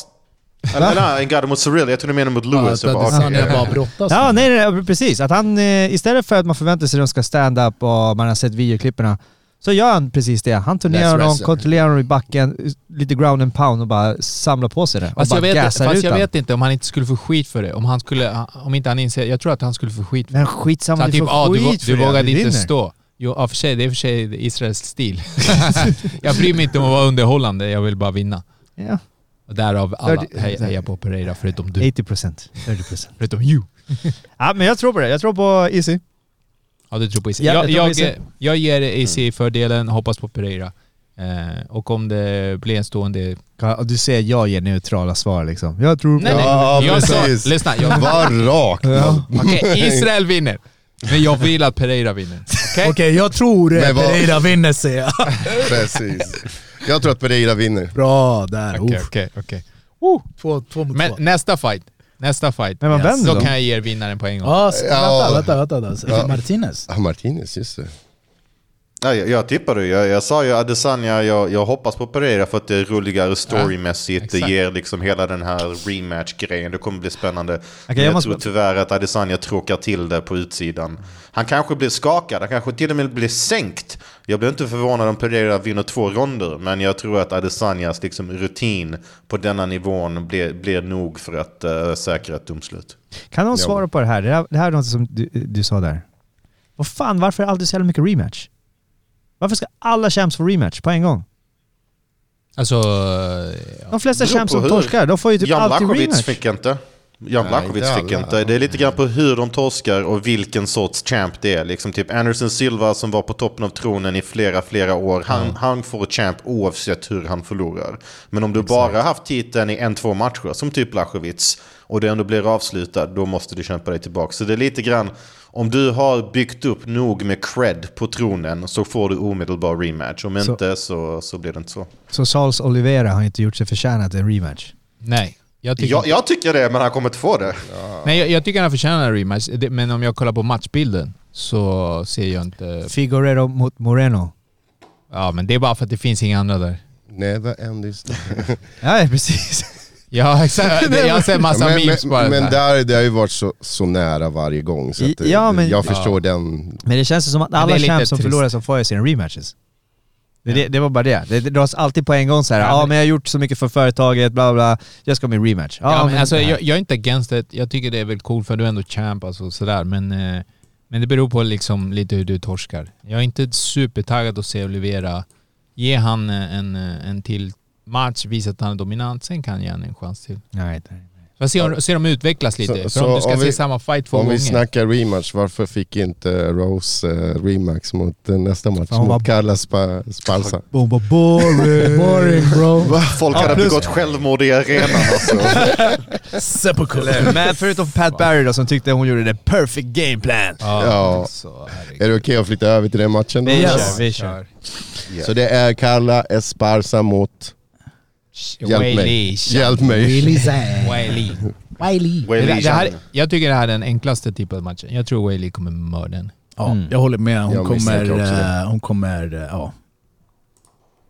Eller nej, mot Cyril. Jag tror du menar mot Ja, Lewis. att Jag bara, okej. bara brottas. Ja, nej, nej, precis. Att han eh, istället för att man förväntar sig att de ska stand up och man har sett videoklipperna så gör han precis det. Han turnerar wrestling. kontrollerar honom i backen, lite ground and pound och bara samlar på sig det. Och Fast, bara jag vet, fast ut jag vet inte om han inte skulle få skit för det. Om han skulle, om inte han inser, jag tror att han skulle få skit för Men det. skitsamma, Så han du typ, får ah, du, skit vå- för du det. vågade Du inte vinner. stå. Jo, ja, för sig, det är för sig Israels stil. <laughs> jag bryr mig inte om att vara underhållande, jag vill bara vinna. Ja, Och därav alla Thirty- heja, heja på Pereira, förutom du. 80%. 30%. Förutom you. Ja, men jag tror på det. Jag tror på Easy. Ja, du tror på Easy. Ja, jag jag, jag, Easy. jag ger Easy fördelen, hoppas på Pereira. Eh, och om det blir en stående... Ja, Du säger jag ger neutrala svar liksom. Jag tror på Nej, nej. Ja, jag sa, precis. lyssna. Jag, Var rak. Ja. Okej, Israel vinner. Men jag vill att Pereira vinner. <laughs> Okej? Okej, jag tror vad- Pereira vinner säger jag. <laughs> Precis. Jag tror att Pereira vinner. Bra där. Okej, okej, okej. Två, två mot Men två. nästa fight. Nästa fight. Men vad vänder Då då? kan jag ge er vinnaren på en gång. Ja, s- Ja. vänta, vänta, vänta. vänta. Ja. Martinez. Ah, Martinez, just det. Jag, jag tippade ju. Jag, jag sa ju Adesanya, jag, jag hoppas på Pereira för att det är roligare storymässigt. det exakt. ger liksom hela den här rematch-grejen. Det kommer bli spännande. Men jag jag, måste tror tyvärr att Adesanya tråkar till det på utsidan. Han kanske blir skakad, han kanske till och med blir sänkt. Jag blir inte förvånad om Pereira vinner två ronder, men jag tror att Adesanyas liksom rutin på denna nivån blir, blir nog för att uh, säkra ett domslut. Kan någon Ja. svara på det här? Det här, det här är något som du, du sa där. Vad fan, varför är det alltid så jävla mycket rematch? Varför ska alla champs få rematch på en gång? Alltså... ja. De flesta champs som torskar, de får ju typ Jan alltid Blachowicz rematch. fick inte. Jan Blachowicz fick alla. inte. Det är lite grann på hur de torskar och vilken sorts champ det är. Liksom typ Anderson Silva som var på toppen av tronen i flera, flera år. Han, han får champ oavsett hur han förlorar. Men om du bara haft titeln i en, två matcher, som typ Blachowicz, och det ändå blir avslutad, då måste du kämpa dig tillbaka. Så det är lite grann, om du har byggt upp nog med cred på tronen så får du omedelbar rematch. Om Så- inte så, så blir det inte så. Så Charles Oliveira har inte gjort sig förtjänat en rematch. Nej. Jag tycker, Jag, jag tycker det, men han kommer inte få det. nej, jag, jag tycker han förtjänar en rematch. Men om jag kollar på matchbilden så ser jag inte... Figueredo mot Moreno. Ja, men det är bara för att det finns inga andra där. Never end this <laughs> Ja, precis. Ja, <laughs> exakt. <laughs> Jag har sett massa men, memes men, bara. men där, det har ju varit så, så nära varje gång. Så att, Ja, men- jag förstår Ja. den. Men det känns som att det alla champs som förlorar så får ju sina rematches. Det, det, det var bara det. Det, det dras alltid på en gång så här. Ja, Ja, men- men jag har gjort så mycket för företaget, bla bla. Jag ska ha min rematch. Ja, Ja, men alltså, jag, jag är inte against det. Jag tycker det är väl coolt för du är ändå champ alltså, sådär. Men, eh, men det beror på liksom lite hur du torskar. Jag är inte supertaggad att se Olivera. Ge han eh, en, eh, en till match, visa att han är dominant, sen kan jag ge en chans till. Nej, nej. Får se, om, se dem utvecklas lite. Så- för så om du ska om se vi- samma fight två Om gånger. vi snackar rematch, varför fick inte Rose eh, rematch mot eh, nästa match? Hon mot var- Carla Spa, Sparsa. Bomba boring. <laughs> Boring bro. Folk Ja, hade plus- begått självmord i arenan alltså. <laughs> Men förutom Pat Barry då som tyckte hon gjorde the perfect game plan. Ja, Ja. alltså, herregud. Är det okej att flytta över till den matchen? då? Vi kör, vi kör. Så det är Carla Esparza mot... Hjälp mig. Wiley. Hjälp mig. Wiley. Wiley. Det, det här, jag tycker det här är den enklaste typen av matchen. Jag tror Wiley kommer mörda den. Ja, Mm. jag håller med. Hon Jag kommer... eh, Hon kommer... eh, Ja.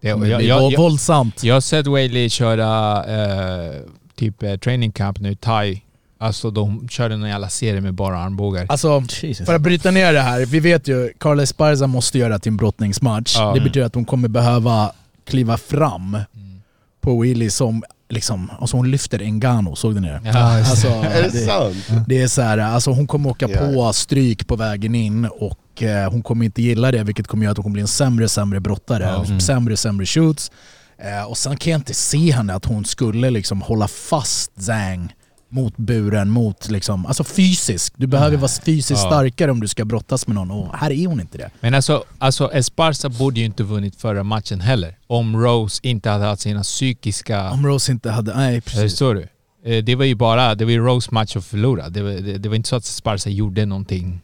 Det, jag, våldsamt. jag har sett Wiley köra eh, typ eh, training camp nu, thai. Alltså de körde någon jävla serie med bara armbågar. Alltså, Jesus. för att bryta ner det här. Vi vet ju, Carla Esparza måste göra till en brottningsmatch. Ja. Det betyder att hon kommer behöva kliva fram på Willy som liksom, alltså hon lyfter Engano, såg du det? Ja, Alltså, <laughs> Är det det, sant? det är så här, alltså hon kommer åka Ja. på stryk på vägen in och eh, hon kommer inte gilla det vilket kommer göra att hon kommer bli en sämre sämre brottare. Ja. Mm. Sämre sämre shoots. Eh, och sen kan jag inte se henne att hon skulle liksom hålla fast Zhang mot buren, mot liksom, alltså fysisk. Du behöver vara fysiskt Ja. starkare om du ska brottas med någon och här är hon inte det. Men alltså, alltså Esparza borde ju inte vunnit förra matchen heller. Om Rose inte hade haft sina psykiska... Om Rose inte hade, nej precis. Förstår du? Eh, Det var ju bara, det var ju Rose match att förlora. Det var, det, det var inte så att Esparza gjorde någonting.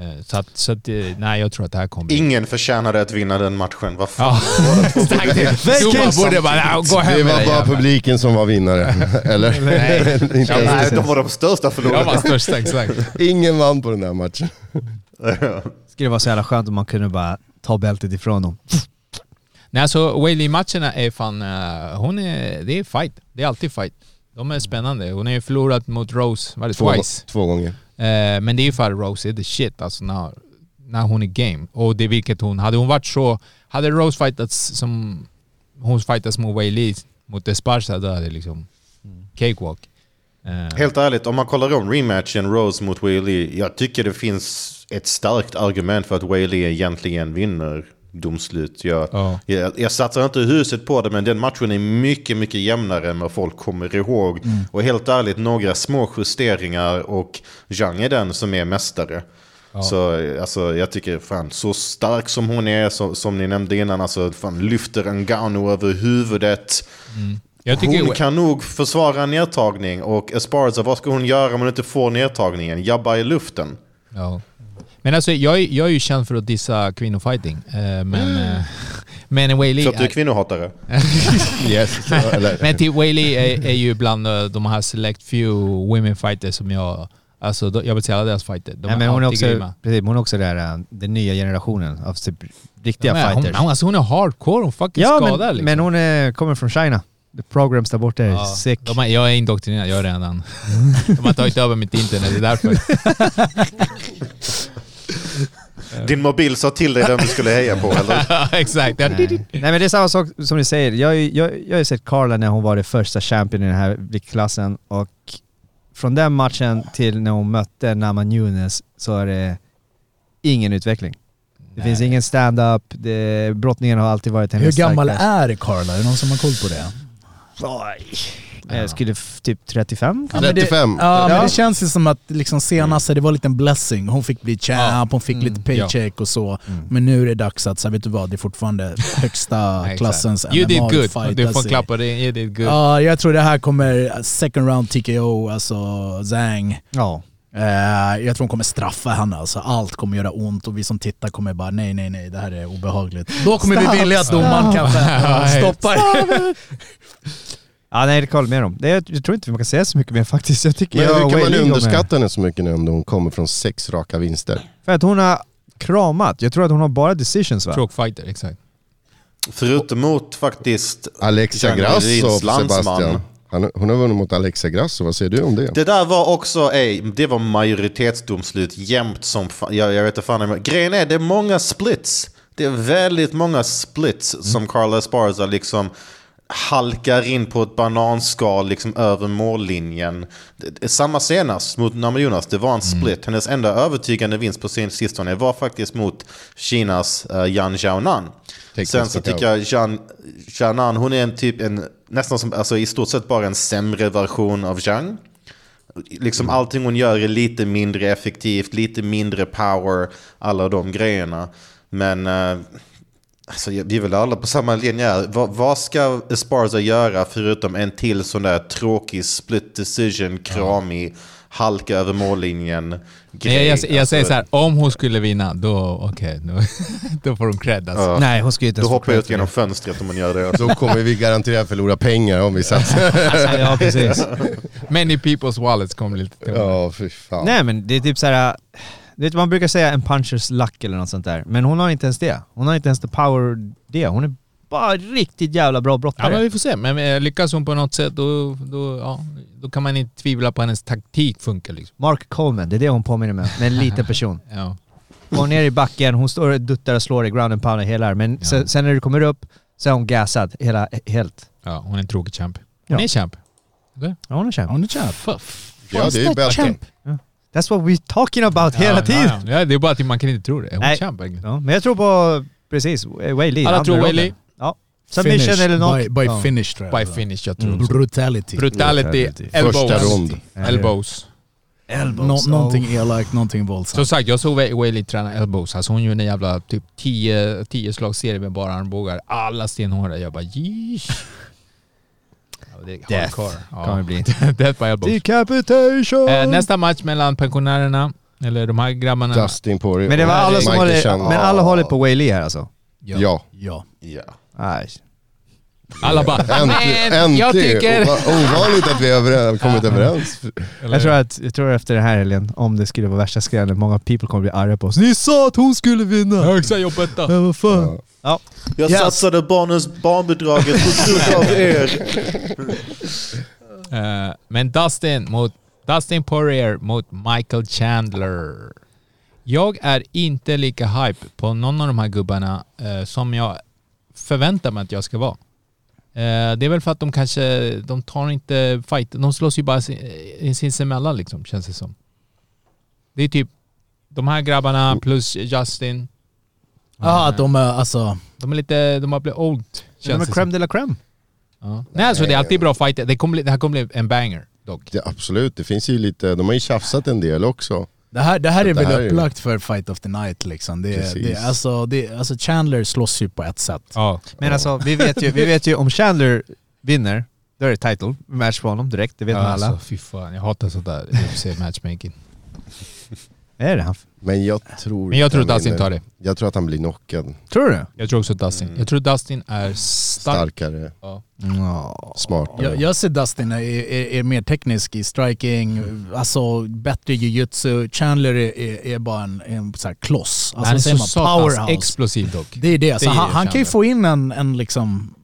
Eh, Så att, så att, eh, nej jag tror att det här kommer. Ingen förtjänade att vinna den matchen. Vad fan? Ja, exakt. Domaren borde bara, "Nej, gå hem Det var bara jävlar." publiken som var vinnare. <laughs> Eller? Nej. <laughs> Inte ens- Nej, de var de största förlorarna. var största, exakt. Ingen vann på den där matchen. <laughs> Skulle vara så jävla skönt om man kunde bara ta bältet ifrån dem. Nej alltså Whaley-matcherna är fan, eh, hon är, det är fight. Det är alltid fight. De är spännande. Hon har ju förlorat mot Rose, var det Två, twice? två gånger. Eh, men det är ju för Rose är the shit alltså när, när hon är game. Och det är vilket hon, hade hon varit så, hade Rose fightats som hon fightas mot Whaley, mot Esparza, då hade det liksom cakewalk. Eh, Helt ärligt, om man kollar om rematchen Rose mot Whaley, jag tycker det finns ett starkt argument för att Whaley egentligen vinner domslut. Jag, Ja. jag, jag satsar inte huset på det, men den matchen är mycket, mycket jämnare än vad folk kommer ihåg. Och helt ärligt, några små justeringar och Zhang är den som är mästare. Så alltså, jag tycker fan, så stark som hon är, så, som ni nämnde innan, alltså, fan, lyfter Ngannou över huvudet. jag tycker, Hon kan nog försvara en nedtagning och Esparza, vad ska hon göra om hon inte får nedtagningen? Jabba i luften. Ja. Men alltså jag, är- jag är ju känd för att dissa kvinnofighting. Eh, men, eh, <laughs> men Whaley... Så att du är kvinnohatare? <laughs> Yes. <laughs> Men till Whaley är, är ju bland eh, de här select few women fighters som jag... Alltså jag vill säga alla deras fighter. De Nej, men hon är också, grymma. precis, hon är också där, den nya generationen av typ riktiga Ja, fighters. hon, alltså hon är hardcore, hon fucking ja, skadar men, liksom. men hon är, kommer från China. The programs där borta är Ja, sick. de har, jag är indoktrinerad, jag är redan... De har tagit över mitt internet, det är därför. Din mobil sa till dig vem du skulle heja på, eller? <laughs> Exakt. Nej. Nej men det är samma sak som ni säger. Jag, jag, jag har ju sett Carla när hon var det första champion i den här viktklassen och från den matchen till när hon mötte Nama Nunes så är det ingen utveckling. Det finns ingen stand-up, brottningen har alltid varit hennes Hur gammal starkaste. är Carla? Är det någon som har koll på det? Oj. Jag skulle f- typ 35 Ja, men det, 35. ja, men Ja. det känns ju som att liksom senast, det var lite en blessing. Hon fick bli champ, hon fick lite paycheck och så. Men nu är det dags att, så här, vet du vad, det är fortfarande <laughs> högsta klassens You did good. MMA-fight. Du får alltså. klappa dig, you did good. Ja, jag tror det här kommer second round TKO, alltså Zhang. Ja. Eh, jag tror hon kommer straffa henne, alltså allt kommer göra ont och vi som tittar kommer bara nej, nej, nej, det här är obehagligt. Då kommer vi vilja att domaren kanske <laughs> stoppar. <laughs> Ja nej, det kan jag hålla med om. Det, jag, tror inte man kan säga så mycket mer faktiskt. Jag tycker Men jag hur kan man underskatta henne så mycket nu om hon kommer från sex raka vinster? För att hon har kramat. Jag tror att hon har bara decisions va? Stroke fighter, exakt. Förutom mot faktiskt... Alexa Jean Grasso. Sebastian. Han, hon har vunnit mot Alexa Grasso, vad säger du om det? Det där var också, ej, det var majoritetsdomslut jämt som fan. Jag, jag vet inte fan. Grejen är, det är många splits. Det är väldigt många splits som Carla Esparza liksom halkar in på ett bananskal liksom över mållinjen. Samma senast mot Namajunas, det var en split. Hennes enda övertygande vinst på sin sistone var faktiskt mot Kinas uh, Yan Xiaonan. Sen så tycker jag Yan Xiaonan, hon är en typ en, nästan som, alltså i stort sett bara en sämre version av Zhang. Liksom Mm. allting hon gör är lite mindre effektivt, lite mindre power, alla de grejerna. Men eh, alltså, vi är väl alla på samma linje här. Vad, vad ska Esparza göra förutom en till sån där tråkig split decision, kramig, halka över mållinjen grej? jag, jag, jag Alltså, säger så här, om hon skulle vinna, då okej, då, <laughs> då får hon cred alltså. ja. Nej, hon ska inte Då hoppar jag ut genom fönstret om man gör det. Då kommer vi garanterat förlora pengar om vi satsar. <laughs> Ja, precis. Many people's wallets kommer lite tunga. Ja, fy fan. Nej men det är typ såhär, du vet man brukar säga en punchers luck eller något sånt där. Men hon har inte ens det. Hon har inte ens the power det. Hon är bara riktigt jävla bra Ja brottare. men vi får se. Men eh, lyckas hon på något sätt då, då, ja, då kan man inte tvivla på hennes taktik funkar liksom. Mark Coleman, det är det hon påminner mig om. Men en liten person. <laughs> Ja. Går ner i backen, hon står och duttar och slår i ground and pound hela Men Ja. sen, sen när du kommer upp så är hon gassad hela, helt. ja, hon är en tråkig champ. Hon Ja. är champ. Ja hon är champ. Hon är champ. Ja, det är bättre. That's what we're talking about hela ja, tiden. Ja, ja. ja, det är bara att man kan inte tro det. Hon Nej. Ja, men jag tror på, precis, Li. Alla tror. Whaley. Ja. Submission Finish. eller knock? By, by Ja. finish tror jag. By finish, jag tror. Brutality. Brutality, Brutality. elbows. Första rond. Elbows. Nå, någonting elakt, någonting Som våldsamt. sagt, jag såg Wailey träna elbows. Alltså hon gjorde en jävla typ 10 10 slagsserie med bara armbågar. Alla stenhårda. Jag bara yeesh. Ja, det är Death hardcore. Ja. kommer det bli. <laughs> Death by elbows. Decapitation! Eh, nästa match mellan pensionärerna, eller de här grabbarna. Dustin Poirier Men det var alla som Michael håller, men alla håller på Wayley här alltså? Ja. Ja. Ja. Nej. Alla bara Äntligen! jag tycker... Ovanligt att vi har kommit överens. Jag tror, att, jag tror efter den här helgen, om det skulle vara värsta skrällen, många people kommer bli arga på oss. Ni sa att hon skulle vinna! Högsta jobbet då. Ja, vad fan. Jag Yes. satsade barnens barnbidraget på grund av er. Eh, men Dustin mot Dustin Poirier mot Michael Chandler. Jag är inte lika hype på någon av de här gubbarna eh, som jag förväntar mig att jag ska vara. Eh, det är väl för att de kanske, de tar inte fight, de slåss ju bara sin- eh, sinsemellan liksom, känns det som. Det är typ de här grabbarna plus Justin. Jaha, Eh, att de är alltså... de är lite, de har blivit old. De Känns är det crème de la crème. Ja. Nej alltså det är alltid bra fighter. Det, kommer, det här kommer bli en banger dock. Ja, absolut, det finns ju lite, de har ju tjafsat en del också. Det här, det här är det väl här är- upplagt för Fight of the Night liksom. Det, Precis. det, alltså, det, alltså Chandler slåss ju på ett sätt. Ja. Men alltså, vi vet, ju, vi vet ju om Chandler vinner, då är det title match för honom direkt, det vet ja, man alla. Alltså, fy fan, jag hatar sådär UFC matchmaking. Är det han? Men jag tror Men jag tror han Dustin tar det. Jag tror att han blir knockad. Tror du det? Jag tror också Dustin. Jag tror Dustin är stark. Starkare, Ja. Ja. smartare. Jag, jag ser Dustin är, är, är mer teknisk i striking, alltså bättre jiu-jitsu. Chandler är, är, är bara en, en så här kloss. han är Alltså så satans powerhouse. explosiv dock. Det är det. Så Det är han, han kan ju få in en, en liksom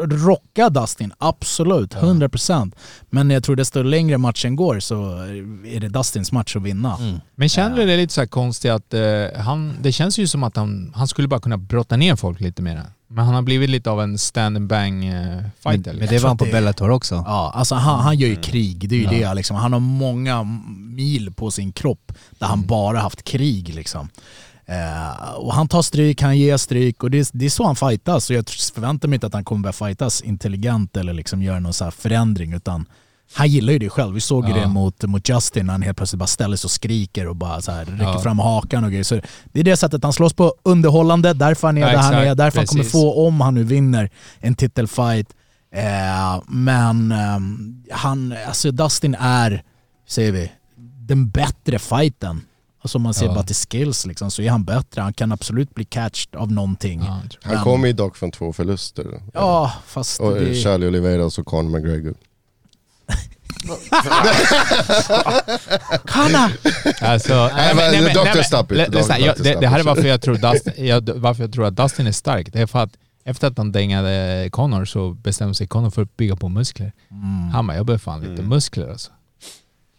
rocka Dustin, absolut, 100%. Men jag tror desto längre matchen går så är det Dustins match att vinna. Men Chandler är lite så här konstig att eh, han, det känns ju som att han, han skulle bara kunna brotta ner folk lite mer. Men han har blivit lite av en stand and bang eh, Men, fighter. men liksom. det var han på det- Bellator också. Ja, alltså han, han gör ju krig, det är ju det liksom. Han har många mil på sin kropp där han bara haft krig liksom. Eh, och han tar stryk, han ger stryk och det, det är så han fightas. Så jag förväntar mig inte att han kommer börja fightas intelligent eller liksom göra någon så förändring utan han gillar ju det själv. Vi såg ju Ja. det mot, mot Justin när han helt plötsligt bara ställer sig och skriker och bara så här räcker Ja. fram hakan och grejer. Så det är det sättet han slåss på, underhållande, därför han är Ja, där han är, därför han kommer Precis. få om han nu vinner en titelfight. Eh, men ehm, han, alltså Dustin är, säger vi, den bättre fighten. Alltså om man ser Ja. bara till skills liksom, så är han bättre. Han kan absolut bli catched av någonting. Ja, Ja, Han kommer ju dock från två förluster. fast Och det... Charlie Oliveira och så Conor McGregor. Hanna! Alltså, nej, men Dr. Stop it. lyssna, jag- det, det här är varför jag, tror Dustin, jag, varför jag tror att Dustin är stark. Det är för att efter att han dängade Connor så bestämde sig Connor för att bygga på muskler. Han bara, jag behöver fan lite muskler alltså.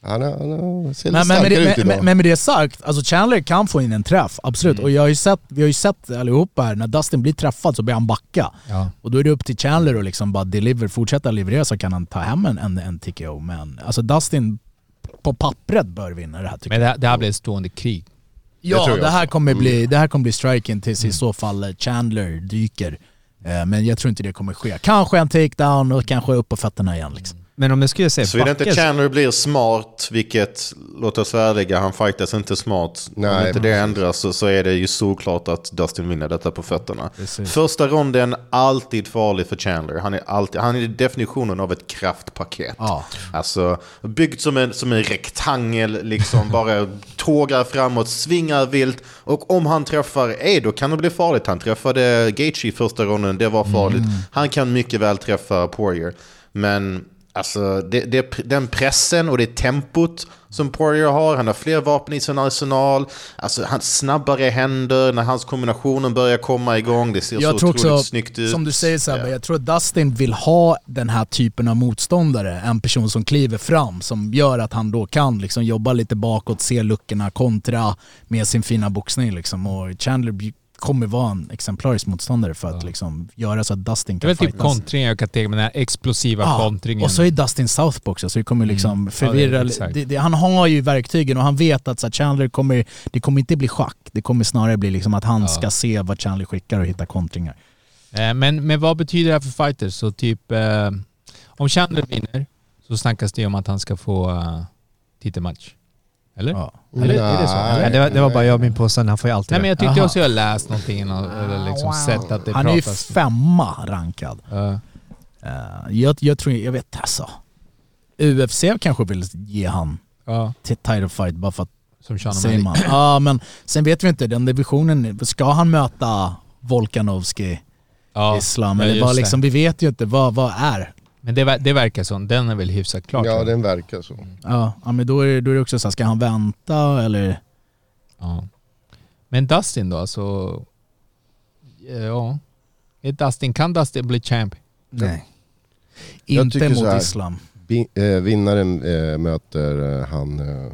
Han, är, han är, ser lite Men, men, det, ut men, idag. men med det sagt, alltså Chandler kan få in en träff, absolut. Och jag har ju sett, vi har ju sett allihopa här, när Dustin blir träffad så börjar han backa. Ja. Och då är det upp till Chandler att liksom bara deliver, fortsätta leverera så kan han ta hem en, en, en TKO. Men alltså Dustin på pappret bör vinna det här tycker Men jag. det, här- det här blir ett stående krig. Ja, det, jag här kommer bli, det här kommer bli striken tills i så fall eh, Chandler dyker. Eh, Men jag tror inte det kommer ske. Kanske en takedown och kanske upp på fötterna igen liksom. Men om jag skulle säga Såvida inte Chandler blir smart, vilket, låt oss vara ärliga, han fightas inte smart. Om Nej, inte det ändras så, så är det ju såklart att Dustin vinner detta på fötterna. Precis. Första ronden, alltid farlig för Chandler. Han är, alltid, han är definitionen av ett kraftpaket. Ja. Alltså, byggt som en, som en rektangel, liksom <laughs> bara tågar framåt, svingar vilt. Och om han träffar, ej då kan det bli farligt. Han träffade Gaethje i första ronden, det var farligt. Han kan mycket väl träffa Poirier. Men alltså, det, det, den pressen och det tempot som Poirier har, han har fler vapen i sin arsenal. Alltså, han snabbare händer när hans kombinationer börjar komma igång. Det ser så Jag tror otroligt också, snyggt ut. som du säger Sebbe, Ja. jag tror att Dustin vill ha den här typen av motståndare. En person som kliver fram, som gör att han då kan liksom jobba lite bakåt, se luckorna, kontra med sin fina boxning. Liksom. Och Chandler kommer vara en exemplarisk motståndare för att liksom göra så att Dustin Det är kan väl typ fightas. kontringen jag kan tänka mig, den här explosiva Ja, kontringen. Och så är Dustin Southpaw också, så det kommer liksom förvirra. Ja, det- det, han har ju verktygen och han vet att så här, Chandler kommer, det kommer inte bli schack. Det kommer snarare bli liksom att han Ja. ska se vad Chandler skickar och hitta kontringar. Eh, Men, men vad betyder det här för fighters? Så typ, eh, om Chandler vinner så snackas det om att han ska få uh, titelmatch. Eller? Ja. Eller är det så? Ja, det, var, det var bara jag och min påstående, han får ju alltid Nej men jag tyckte Jaha. också jag läst någonting eller liksom sett att det Han är ju pratas. femma rankad. Ja. Eh, jag, jag tror, jag vet alltså. UFC kanske vill ge han ja, till title fight bara för att som Sean man. Ja men sen vet vi inte, den divisionen, ska han möta Volkanovski, Ja, Islam? eller det. liksom, vi vet ju inte vad, vad är. Men det, det verkar som, den är väl hyfsat klar. Ja, den verkar så. Ja, ja men då är, då är det också så här, ska han vänta eller? Ja. Men Dustin då, alltså... Ja. Är Dustin, kan Dustin bli champ? Nej. Jag Inte mot så här. Islam. Eh, vinnaren eh, möter eh, han eh,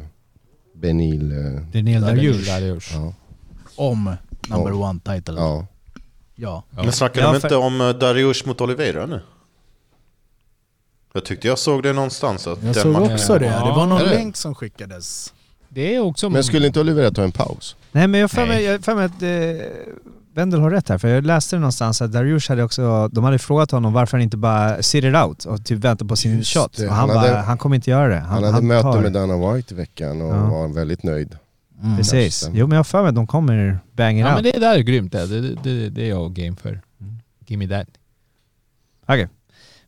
Benil. Eh, Daniel Dariush. Ja. Om number Ja. one title. Ja. ja. Men snackar Ja, de inte om eh, Dariush mot Oliveira nu? Jag tyckte jag såg det någonstans. Att Jag den såg matchen- också det. Det var någon det? länk som skickades. Det är också... Men skulle inte Olivera ta en paus? Nej men jag har för Nej. mig, jag har för mig att eh, Wendel har rätt här, för jag läste det någonstans att Dariush hade också, de hade frågat honom varför han inte bara sit it out och typ väntar på sin Just shot. det, Och han, han bara, hade- han kommer inte göra det. Han, hade möte tar- med Dana White i veckan och Ja. var väldigt nöjd. Mm. Precis. Jo men jag har för mig att de kommer bang it Ja men out. det där är grymt det. Det, det, det är jag game för. Give me that. Okej.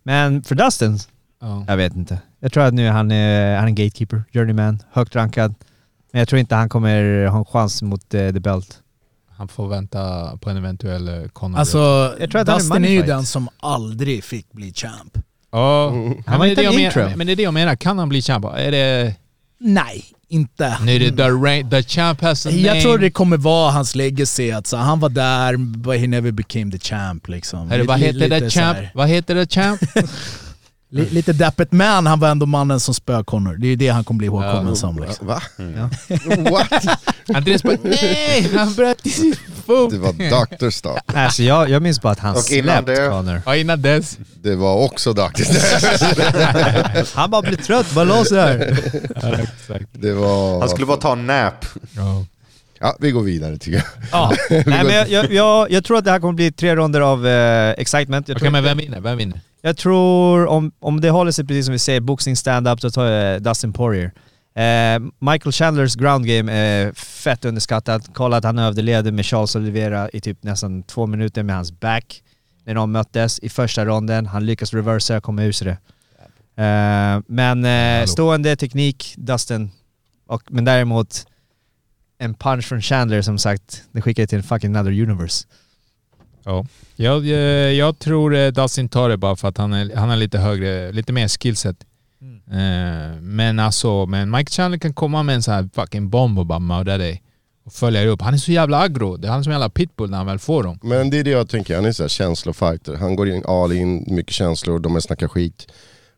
Men för Dustin, Ja. jag vet inte. Jag tror att nu är han, är, han är en gatekeeper, journeyman, högt rankad. Men jag tror inte han kommer ha en chans mot uh, the belt. Han får vänta på en eventuell uh, Conor. Alltså, Jag tror att han är Dustin är ju den som aldrig fick bli champ. ja. Mm. Ja, Han var men, det är inte det jag menar, men det är det jag menar. Kan han bli champ? Är det... Nej, inte. Är det the, rank, the champ has a name. Jag tror det kommer vara hans legacy, att så, han var där, but he never became the champ liksom. Hörru, vad heter så champ? Vad heter det champ? <laughs> Li, lite deppigt, men han var ändå mannen som spöade Connor. Det är ju det han kommer bli ihågkommen Ja. som. Liksom. Va? Ja. <laughs> What? Andreas bara nej, han bröt i sin fot. Det var Dr. Stop. Alltså jag, jag minns bara att han Och innan släppt det- Conor. Ja, innan dess. Det var också Dr. Stop. <laughs> Han bara blir trött, bara lås där. <laughs> Ja, exakt. Det var... Han skulle bara ta en nap. Ja. Ja, vi går vidare tycker jag. Ja. Nej men jag, jag, jag, jag tror att det här kommer bli tre ronder av eh, excitement. Jag tror, men vem vinner? Vem vinner? Jag tror om, om det håller sig precis som vi säger, boxning stand-up, så tar jag Dustin Poirier. Eh, Michael Chandlers ground game är fett underskattat. Kolla att han överlevde med Charles Oliveira i typ nästan två minuter med hans back. När de möttes i första ronden. Han lyckas reversa och komma ur sig det. Eh, men eh, stående teknik, Dustin. Och, men däremot en punch från Chandler som sagt, det skickar till en fucking another universe. Ja. Jag, eh, jag tror eh, Dustin tar det bara för att han, är, han har lite högre, lite mer skillset. Eh, men alltså, men Mike Chandler kan komma med en sån här fucking bomb och bara mörda dig. Och följa upp. Han är så jävla aggro. Det är han som är jävla pitbull när han väl får dem. Men det är det jag tänker, han är så här känslofighter. Han går in all in, mycket känslor, de är snackar skit,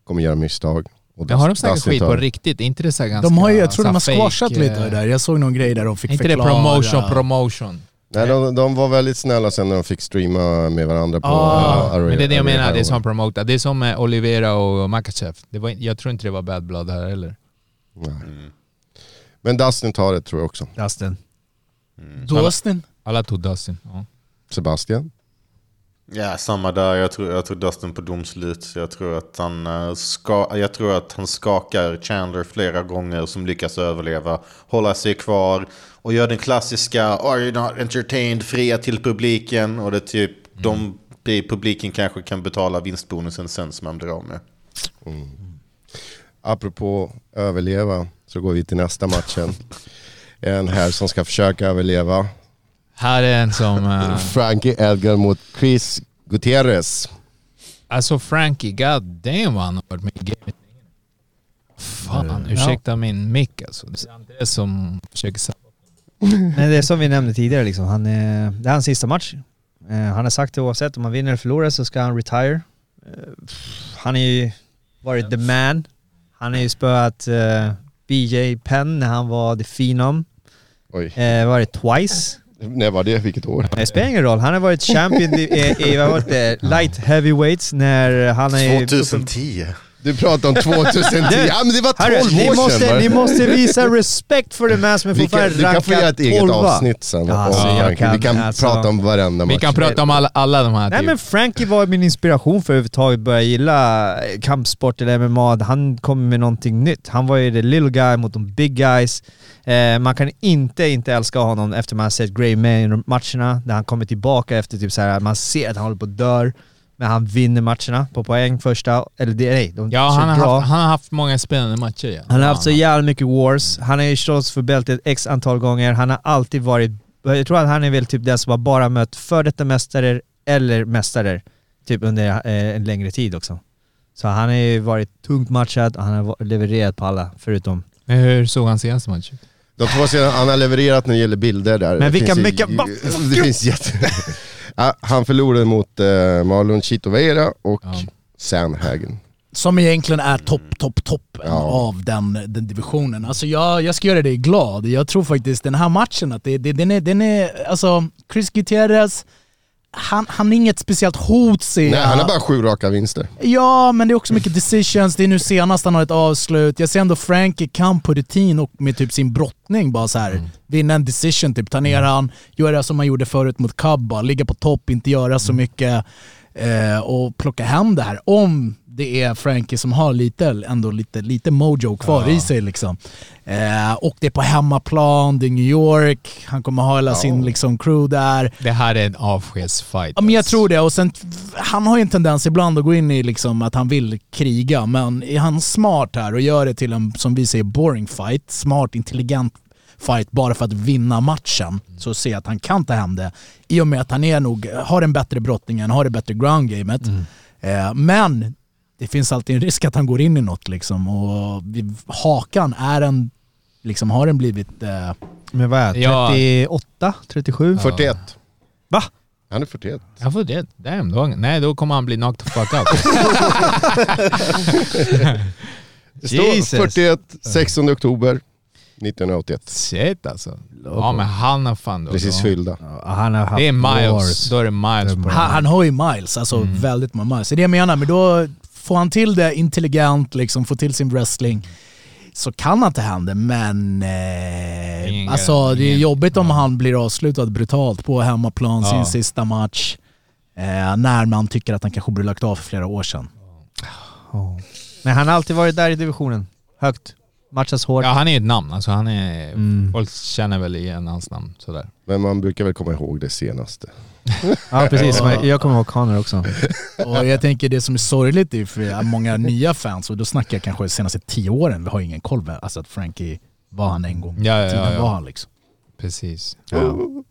kommer göra misstag. Och Men har de snackat skit på riktigt? Inte det så ganska... De har ju, jag tror de har squashat lite det där. Jag såg någon grej där de fick Är inte det förklara. promotion, promotion? Nej, de, de var väldigt snälla sen när de fick streama med varandra på Ah, uh, Men det är det jag menar, det är som promota. Det är som med Olivera och Makachev. Det var, jag tror inte det var bad blood här heller. Nej. Men Dustin tar det tror jag också. Dustin. Dustin? Alla tog Dustin. Ja. Sebastian? Ja, samma där. Jag tror, jag tror Dustin på domslut. Jag tror, att han, eh, ska, jag tror att han skakar Chandler flera gånger som lyckas överleva. Hålla sig kvar och gör den klassiska Are you not entertained? Fria till publiken. Och det är typ de i publiken kanske kan betala vinstbonusen sen som man blir av med. Apropå överleva så går vi till nästa matchen. <laughs> En här som ska försöka överleva. Här är en som... <laughs> eh, Frankie Edgar mot Chris Gutierrez. alltså Frankie, god damn vad han har varit med i gamet. Fan, ursäkta min mick alltså. Det är Andreas som försöker säga... <laughs> Men det är som vi nämnde tidigare liksom, han är, det är hans sista match. Eh, han har sagt det oavsett om han vinner eller förlorar så ska han retire. Eh, han har ju varit the man. Han har ju spöat eh, BJ Penn när han var the phenom. Oj, Eh, var det twice? när var det? Vilket år? Det spelar ingen roll. Han har varit champion i, i, i vad var det, light heavyweights när han är... 2010. Du pratar om 2010, <laughs> ja men det var 12 Hörru, ni, år måste, sedan. ni va? måste visa respekt för det man som är vi kan, fortfarande du kan få göra ett eget rankad 12. avsnitt sen. Ja, alltså, jag Frankrike. vi kan- kan alltså- prata om varenda Vi match. kan prata om alla, alla de här Nej typ. men Frankie var min inspiration för att överhuvudtaget börja gilla kampsport eller MMA. Han kom med någonting nytt. Han var ju the little guy mot de big guys. Eh, man kan inte inte älska honom efter man har sett Gray Man-matcherna, där han kommer tillbaka efter typ så här, man ser att han håller på att dör. Men han vinner matcherna på poäng första, eller nej, de Ja, han har, bra. haft, han har haft många spännande matcher. Ja. Han har haft så jävla mycket wars. Han har ju slåss för bältet x antal gånger. Han har alltid varit... Jag tror att han är väl typ den som har bara mött före detta mästare eller mästare typ under eh, en längre tid också. Så han har ju varit tungt matchad och han har levererat på alla förutom... Men hur såg han senaste match ut? De två sedan han har levererat när det gäller bilder där. Men Det vilka mycket- <laughs> Det finns jätte... <laughs> Ja, han förlorade mot uh, Marlon Chito Vera och Ja. Sandhagen. Som egentligen är topp, topp, toppen Ja. av den, den divisionen. Alltså jag, jag ska göra dig glad. Jag tror faktiskt den här matchen, att det, det, den, är, den är... Alltså, Chris Gutierrez, han, han är inget speciellt hot ser Nej, han har bara sju raka vinster. Ja, men det är också mycket decisions. Det är nu senast han har ett avslut. Jag ser ändå Frankie kan på rutin och med typ sin brottning bara så här vinna en decision, typ ta ner han, göra som han gjorde förut mot Kabba, ligga på topp, inte göra så mycket eh, och plocka hem det här. Om det är Frankie som har lite, ändå lite, lite mojo kvar i sig liksom. Eh, och det är på hemmaplan, det är New York, han kommer ha hela sin liksom, crew där. Det här är en avskedsfight. Ja, men jag alltså. tror det. Och sen, han har ju en tendens ibland att gå in i liksom att han vill kriga, men är han smart här och gör det till en, som vi säger, boring fight, smart, intelligent fight bara för att vinna matchen, så ser jag att han kan ta hem det. I och med att han är nog, har den bättre brottningen, har det bättre ground gamet. Eh, men det finns alltid en risk att han går in i något liksom. Och vi- hakan är en, liksom har den blivit... Eh, Men vad är det? Ja. 38? 37? 41. Va? Han är 41. Jag får det. Damn, då, nej, då kommer han bli knocked the fuck out. <laughs> Det står Jesus. 41, 16 oktober 1981. Shit alltså. Ja men han har fan då. Precis fyllda. Ja, han har haft Det är miles. wars. Då är det miles på Han, han har ju miles, alltså Mm. väldigt många miles. Det är det jag menar, men då får han till det intelligent, liksom, får till sin wrestling, så kan han hem det, men Ingen eh, alltså, det är ingen- jobbigt om han blir avslutad brutalt på hemmaplan, Ja. sin sista match, eh, när man tycker att han kanske borde lagt av för flera år sedan. Oh. Men han har alltid varit där i divisionen. Högt. Matchas hårt. Ja han är ett namn. Alltså han är... Mm. Folk känner väl igen hans namn sådär. Men man brukar väl komma ihåg det senaste. <laughs> Ja precis, jag kommer ihåg Connor också. <laughs> Och jag tänker det som är sorgligt är för många nya fans, och då snackar jag kanske de senaste tio åren, vi har ingen koll på alltså att Frankie var han en gång Ja, ja, tiden. ja, ja. Var han liksom. Precis.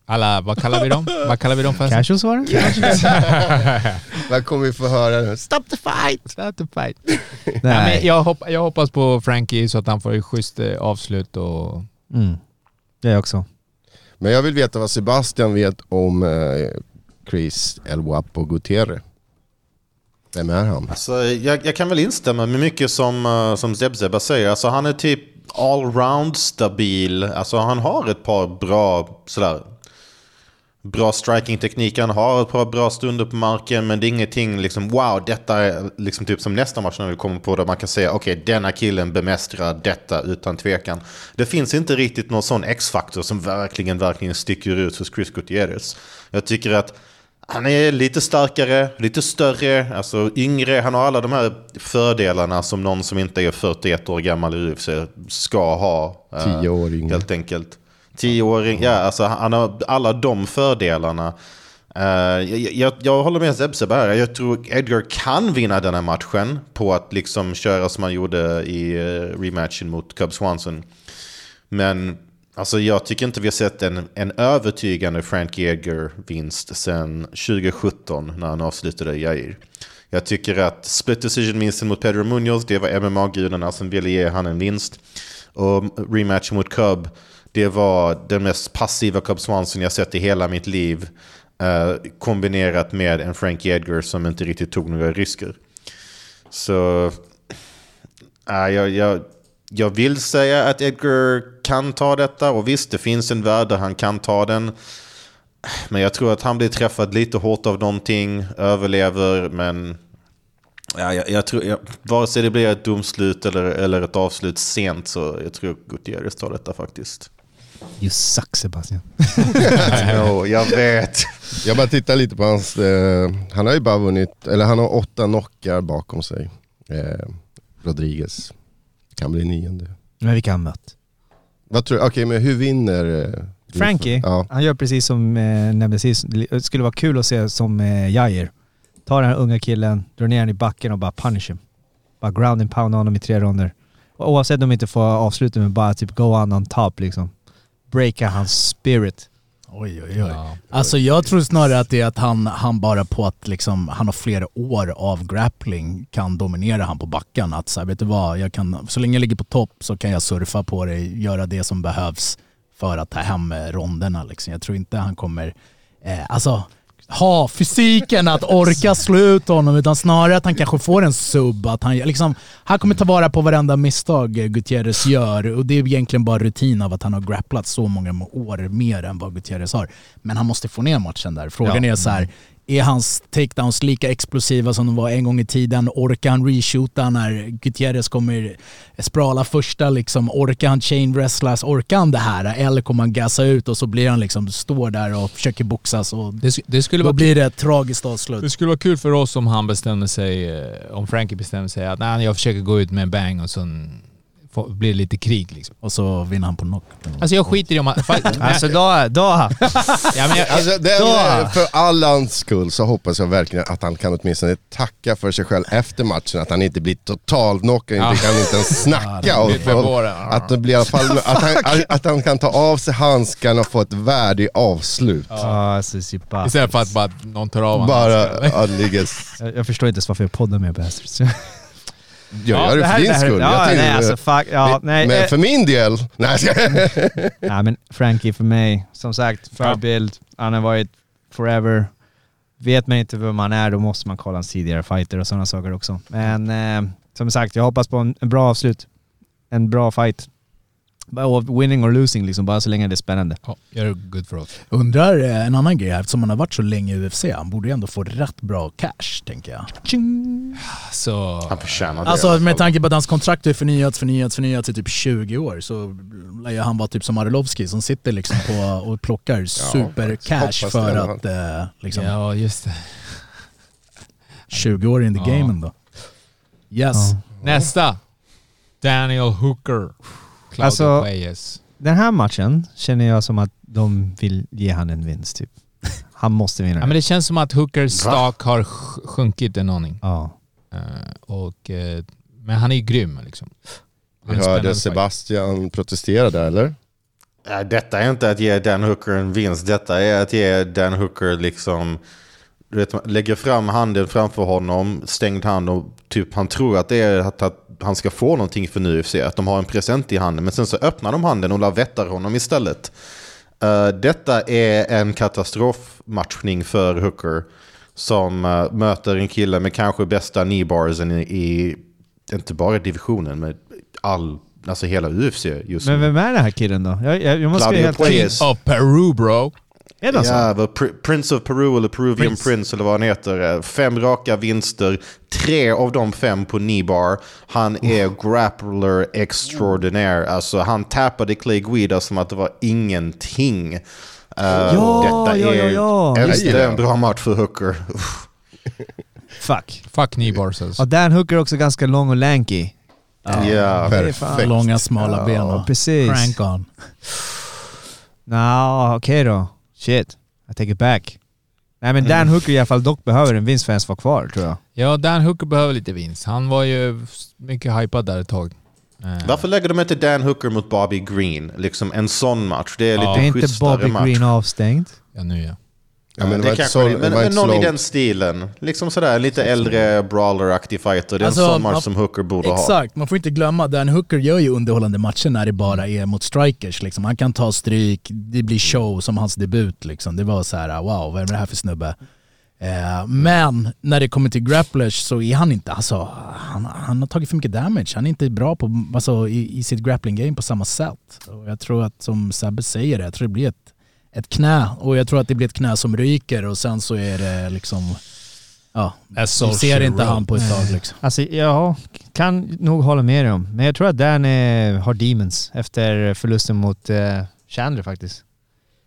Alla, vad kallar vi dem? Vad kallar vi dem för? Casuals var det? <laughs> Vad kommer vi få höra nu? Stop the fight! Start the fight. Nej. <laughs> Nej. men jag, hopp, jag hoppas på Frankie så att han får ett schysst eh, avslut och... Mm. Det är också. Men jag vill veta vad Sebastian vet om eh, Chris El Guapo Gutierrez. Vem är han? Alltså, jag, jag kan väl instämma med mycket som, uh, som Zebzeba säger. Alltså, han är typ allround stabil. Alltså, han har ett par bra sådär, bra striking-tekniker. Han har ett par bra stunder på marken. Men det är ingenting liksom wow, detta är liksom typ som nästa match när vi kommer på där man kan säga okej, denna killen bemästrar detta utan tvekan. Det finns inte riktigt någon sån X-faktor som verkligen, verkligen sticker ut hos Chris Gutierrez. Jag tycker att han är lite starkare, lite större, alltså yngre. Han har alla de här fördelarna som någon som inte är 41 år gammal i UFC ska ha. eh, Tio år yngre. Helt enkelt. Tioåring, ja alltså han har alla de fördelarna. Eh, jag, jag, jag håller med Zebzeb här. Jag tror Edgar kan vinna den här matchen på att liksom köra som han gjorde i eh, rematchen mot Cub Swanson. Men alltså, jag tycker inte vi har sett en, en övertygande Frankie Edgar-vinst sedan 2017 när han avslutade Jair. Jag tycker att split decision-vinsten mot Pedro Munoz, det var MMA-gudarna som ville ge han en vinst. Och rematch mot Cub, det var den mest passiva Cub Swanson jag sett i hela mitt liv. eh, kombinerat med en Frankie Edgar som inte riktigt tog några risker. Så äh, jag, jag, jag vill säga att Edgar kan ta detta och visst det finns en värld där han kan ta den. Men jag tror att han blir träffad lite hårt av någonting, överlever men Ja, jag, jag tror, jag, vare sig det blir ett domslut eller, eller ett avslut sent så jag tror Gutierrez tar detta faktiskt. You suck Sebastian. <laughs> Jo, jag vet. Jag bara tittar lite på hans, eh, han har ju bara vunnit, eller han har åtta knockar bakom sig. Eh, Rodriguez kan bli nionde. Men vilka har mött? Vad tror du, okej men hur vinner... Eh, Frankie, Ja. han gör precis som eh, nämndes sist. Det skulle vara kul att se som eh, Jair. Ta den här unga killen, dra ner honom i backen och bara punish him. Bara ground and pound honom i tre ronder. Och oavsett om de inte får avsluta med bara typ go on on top liksom. Breaka hans spirit. Oj, oj, oj. Ja. Alltså jag tror snarare att det är att han, han bara på att liksom, han har flera år av grappling kan dominera han på backen. Att så här, vet du vad, jag kan, så länge jag ligger på topp så kan jag surfa på det, göra det som behövs för att ta hem ronderna. Liksom. Jag tror inte han kommer, eh, alltså ha fysiken att orka slå ut honom utan snarare att han kanske får en sub. Att han, liksom, han kommer ta vara på varenda misstag Gutierrez gör och det är egentligen bara rutin av att han har grapplat så många år mer än vad Gutierrez har. Men han måste få ner matchen där. Frågan Ja. är så här, är hans takedowns lika explosiva som de var en gång i tiden? Orkar han reshoota när Gutierrez kommer sprala första? Liksom? Orkar han chain wrestlas? Orkar han det här? Eller kommer han gasa ut och så blir han liksom, står där och försöker boxas och Det, det, skulle då vara blir det ett tragiskt avslut. Det skulle vara kul för oss om han bestämde sig, eh, om Frankie bestämde sig att nej, jag försöker gå ut med en bang och sen blir det lite krig liksom. Och så vinner han på knock. Alltså jag skiter i om han... <laughs> Alltså då, då. ja, men jag, Alltså, den, Då. för Allans skull så hoppas jag verkligen att han kan åtminstone tacka för sig själv efter matchen. Att han inte blir totalt knockad, Ja. inte kan inte ens snacka. och, Mitt med båren. att, det blir i alla fall, att, han, att han kan ta av sig handskarna och få ett värdigt avslut. Ja, alltså, istället för att bara någon tar av honom. Bara. Jag, jag förstår inte ens varför jag poddar med Bastards. Jag gör det för din skull. Ja, nej, alltså, fuck, ja, nej, men eh, för min del... <laughs> Nej, Ja men Frankie för mig, som sagt, förebild. Han har varit forever. Vet man inte vem man är, då måste man kolla hans tidigare fighter och sådana saker också. Men eh, som sagt, jag hoppas på en, en bra avslut. En bra fight. Winning or losing liksom, bara så länge det är spännande. Ja, gör det good för oss. Undrar eh, en annan grej, eftersom han har varit så länge i UFC, han borde ju ändå få rätt bra cash, tänker jag. Så... Han förtjänar det. Alltså med tanke på att hans kontrakt är förnyats, förnyats, förnyats i typ 20 år så lär ju han vara typ som Arlovski som sitter liksom på och plockar supercash hoppas för att eh, liksom Ja, just det. 20 år in the Ja. game ändå. Yes. Ja. Nästa. Daniel Hooker. Claudio Alltså- Puelles. Den här matchen känner jag som att de vill ge han en vinst typ. <laughs> Han måste vinna Ja, men det känns som att Hookers stak har sj- sjunkit en aning. Ja. Eh, och, eh, men han är ju grym liksom. Det är Vi hörde fight. Sebastian protestera där eller? Detta är inte att ge Dan Hooker en vinst. Detta är att ge Dan Hooker liksom... Du vet, lägger fram handen framför honom, stängd hand och typ han tror att det är att, att han ska få någonting för nu UFC. Att de har en present i handen. Men sen så öppnar de handen och lavettar honom istället. Eh, detta är en katastrofmatchning för Hooker. Som eh, möter en kille med kanske bästa kneebarsen i, i inte bara divisionen, men all, alltså hela UFC just Men nu. vem är den här killen då? Jag, jag, jag måste Claudio helt... Puelles. Of Peru bro. Är det så? Ja, Pr- Prince of Peru eller Peruvian Prince. Prince. eller vad han heter. Eh, Fem raka vinster, tre av de fem på kneebar. Han är grappler extraordinaire. Alltså han tappade Clay Guida som att det var ingenting. Eh, Ja, detta ja, är ja, ja. en, Just det det. är en bra match för Hooker. Fuck. Fuck alltså. Och Dan Hooker är också ganska lång och lanky. Ja. det är fan- Perfekt. Långa smala Ja, ben och precis. crank on. Nå, okej då. Shit. I take it back. Nej men Dan Hooker i alla fall dock behöver en vinst för att ens vara kvar tror jag. Ja, Dan Hooker behöver lite vinst. Han var ju mycket hypad där ett tag. Eh, Varför lägger de inte Dan Hooker mot Bobby Green? Liksom en sån match. Det är lite Ja. är inte schysstare Bobby match. Green avstängd? Ja, nu ja. Ja, men det det var kanske så, det, det men, men någon i den stilen. Liksom sådär, lite äldre brawler-aktig fighter. Det är Alltså, en sån match man- som Hooker borde ha. Exakt, man får inte glömma Dan Hooker gör ju underhållande matcher när det bara är mot strikers. Liksom. Han kan ta stryk, det blir show som hans debut. Liksom. Det var så här: wow, vad är det här för snubbe? Eh, men när det kommer till grapplers så är han inte, alltså, han, han har tagit för mycket damage. Han är inte bra på, alltså, i, i sitt grappling game på samma sätt. Och jag tror att som Sebbe säger, jag tror det blir ett, ett knä och jag tror att det blir ett knä som ryker och sen så är det liksom Ja, vi ser inte road. han på ett tag liksom. Alltså jag kan nog hålla med dig om. Men jag tror att Dan eh, har demons efter förlusten mot eh, Chandler faktiskt.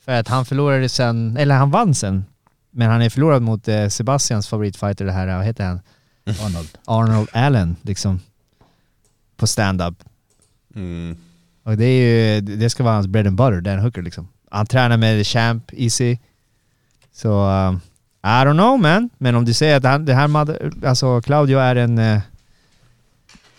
För att han förlorade sen, eller han vann sen. Men han är förlorad mot eh, Sebastians favoritfighter det här, vad heter han? Arnold. Arnold Allen liksom. På stand-up. Mm. Och det är ju, det ska vara hans bread and butter, Dan Hooker liksom. Han tränar med The Champ, Easy. Så, um, I don't know man. Men om du säger att han, det här mother, alltså Claudio är en, eh,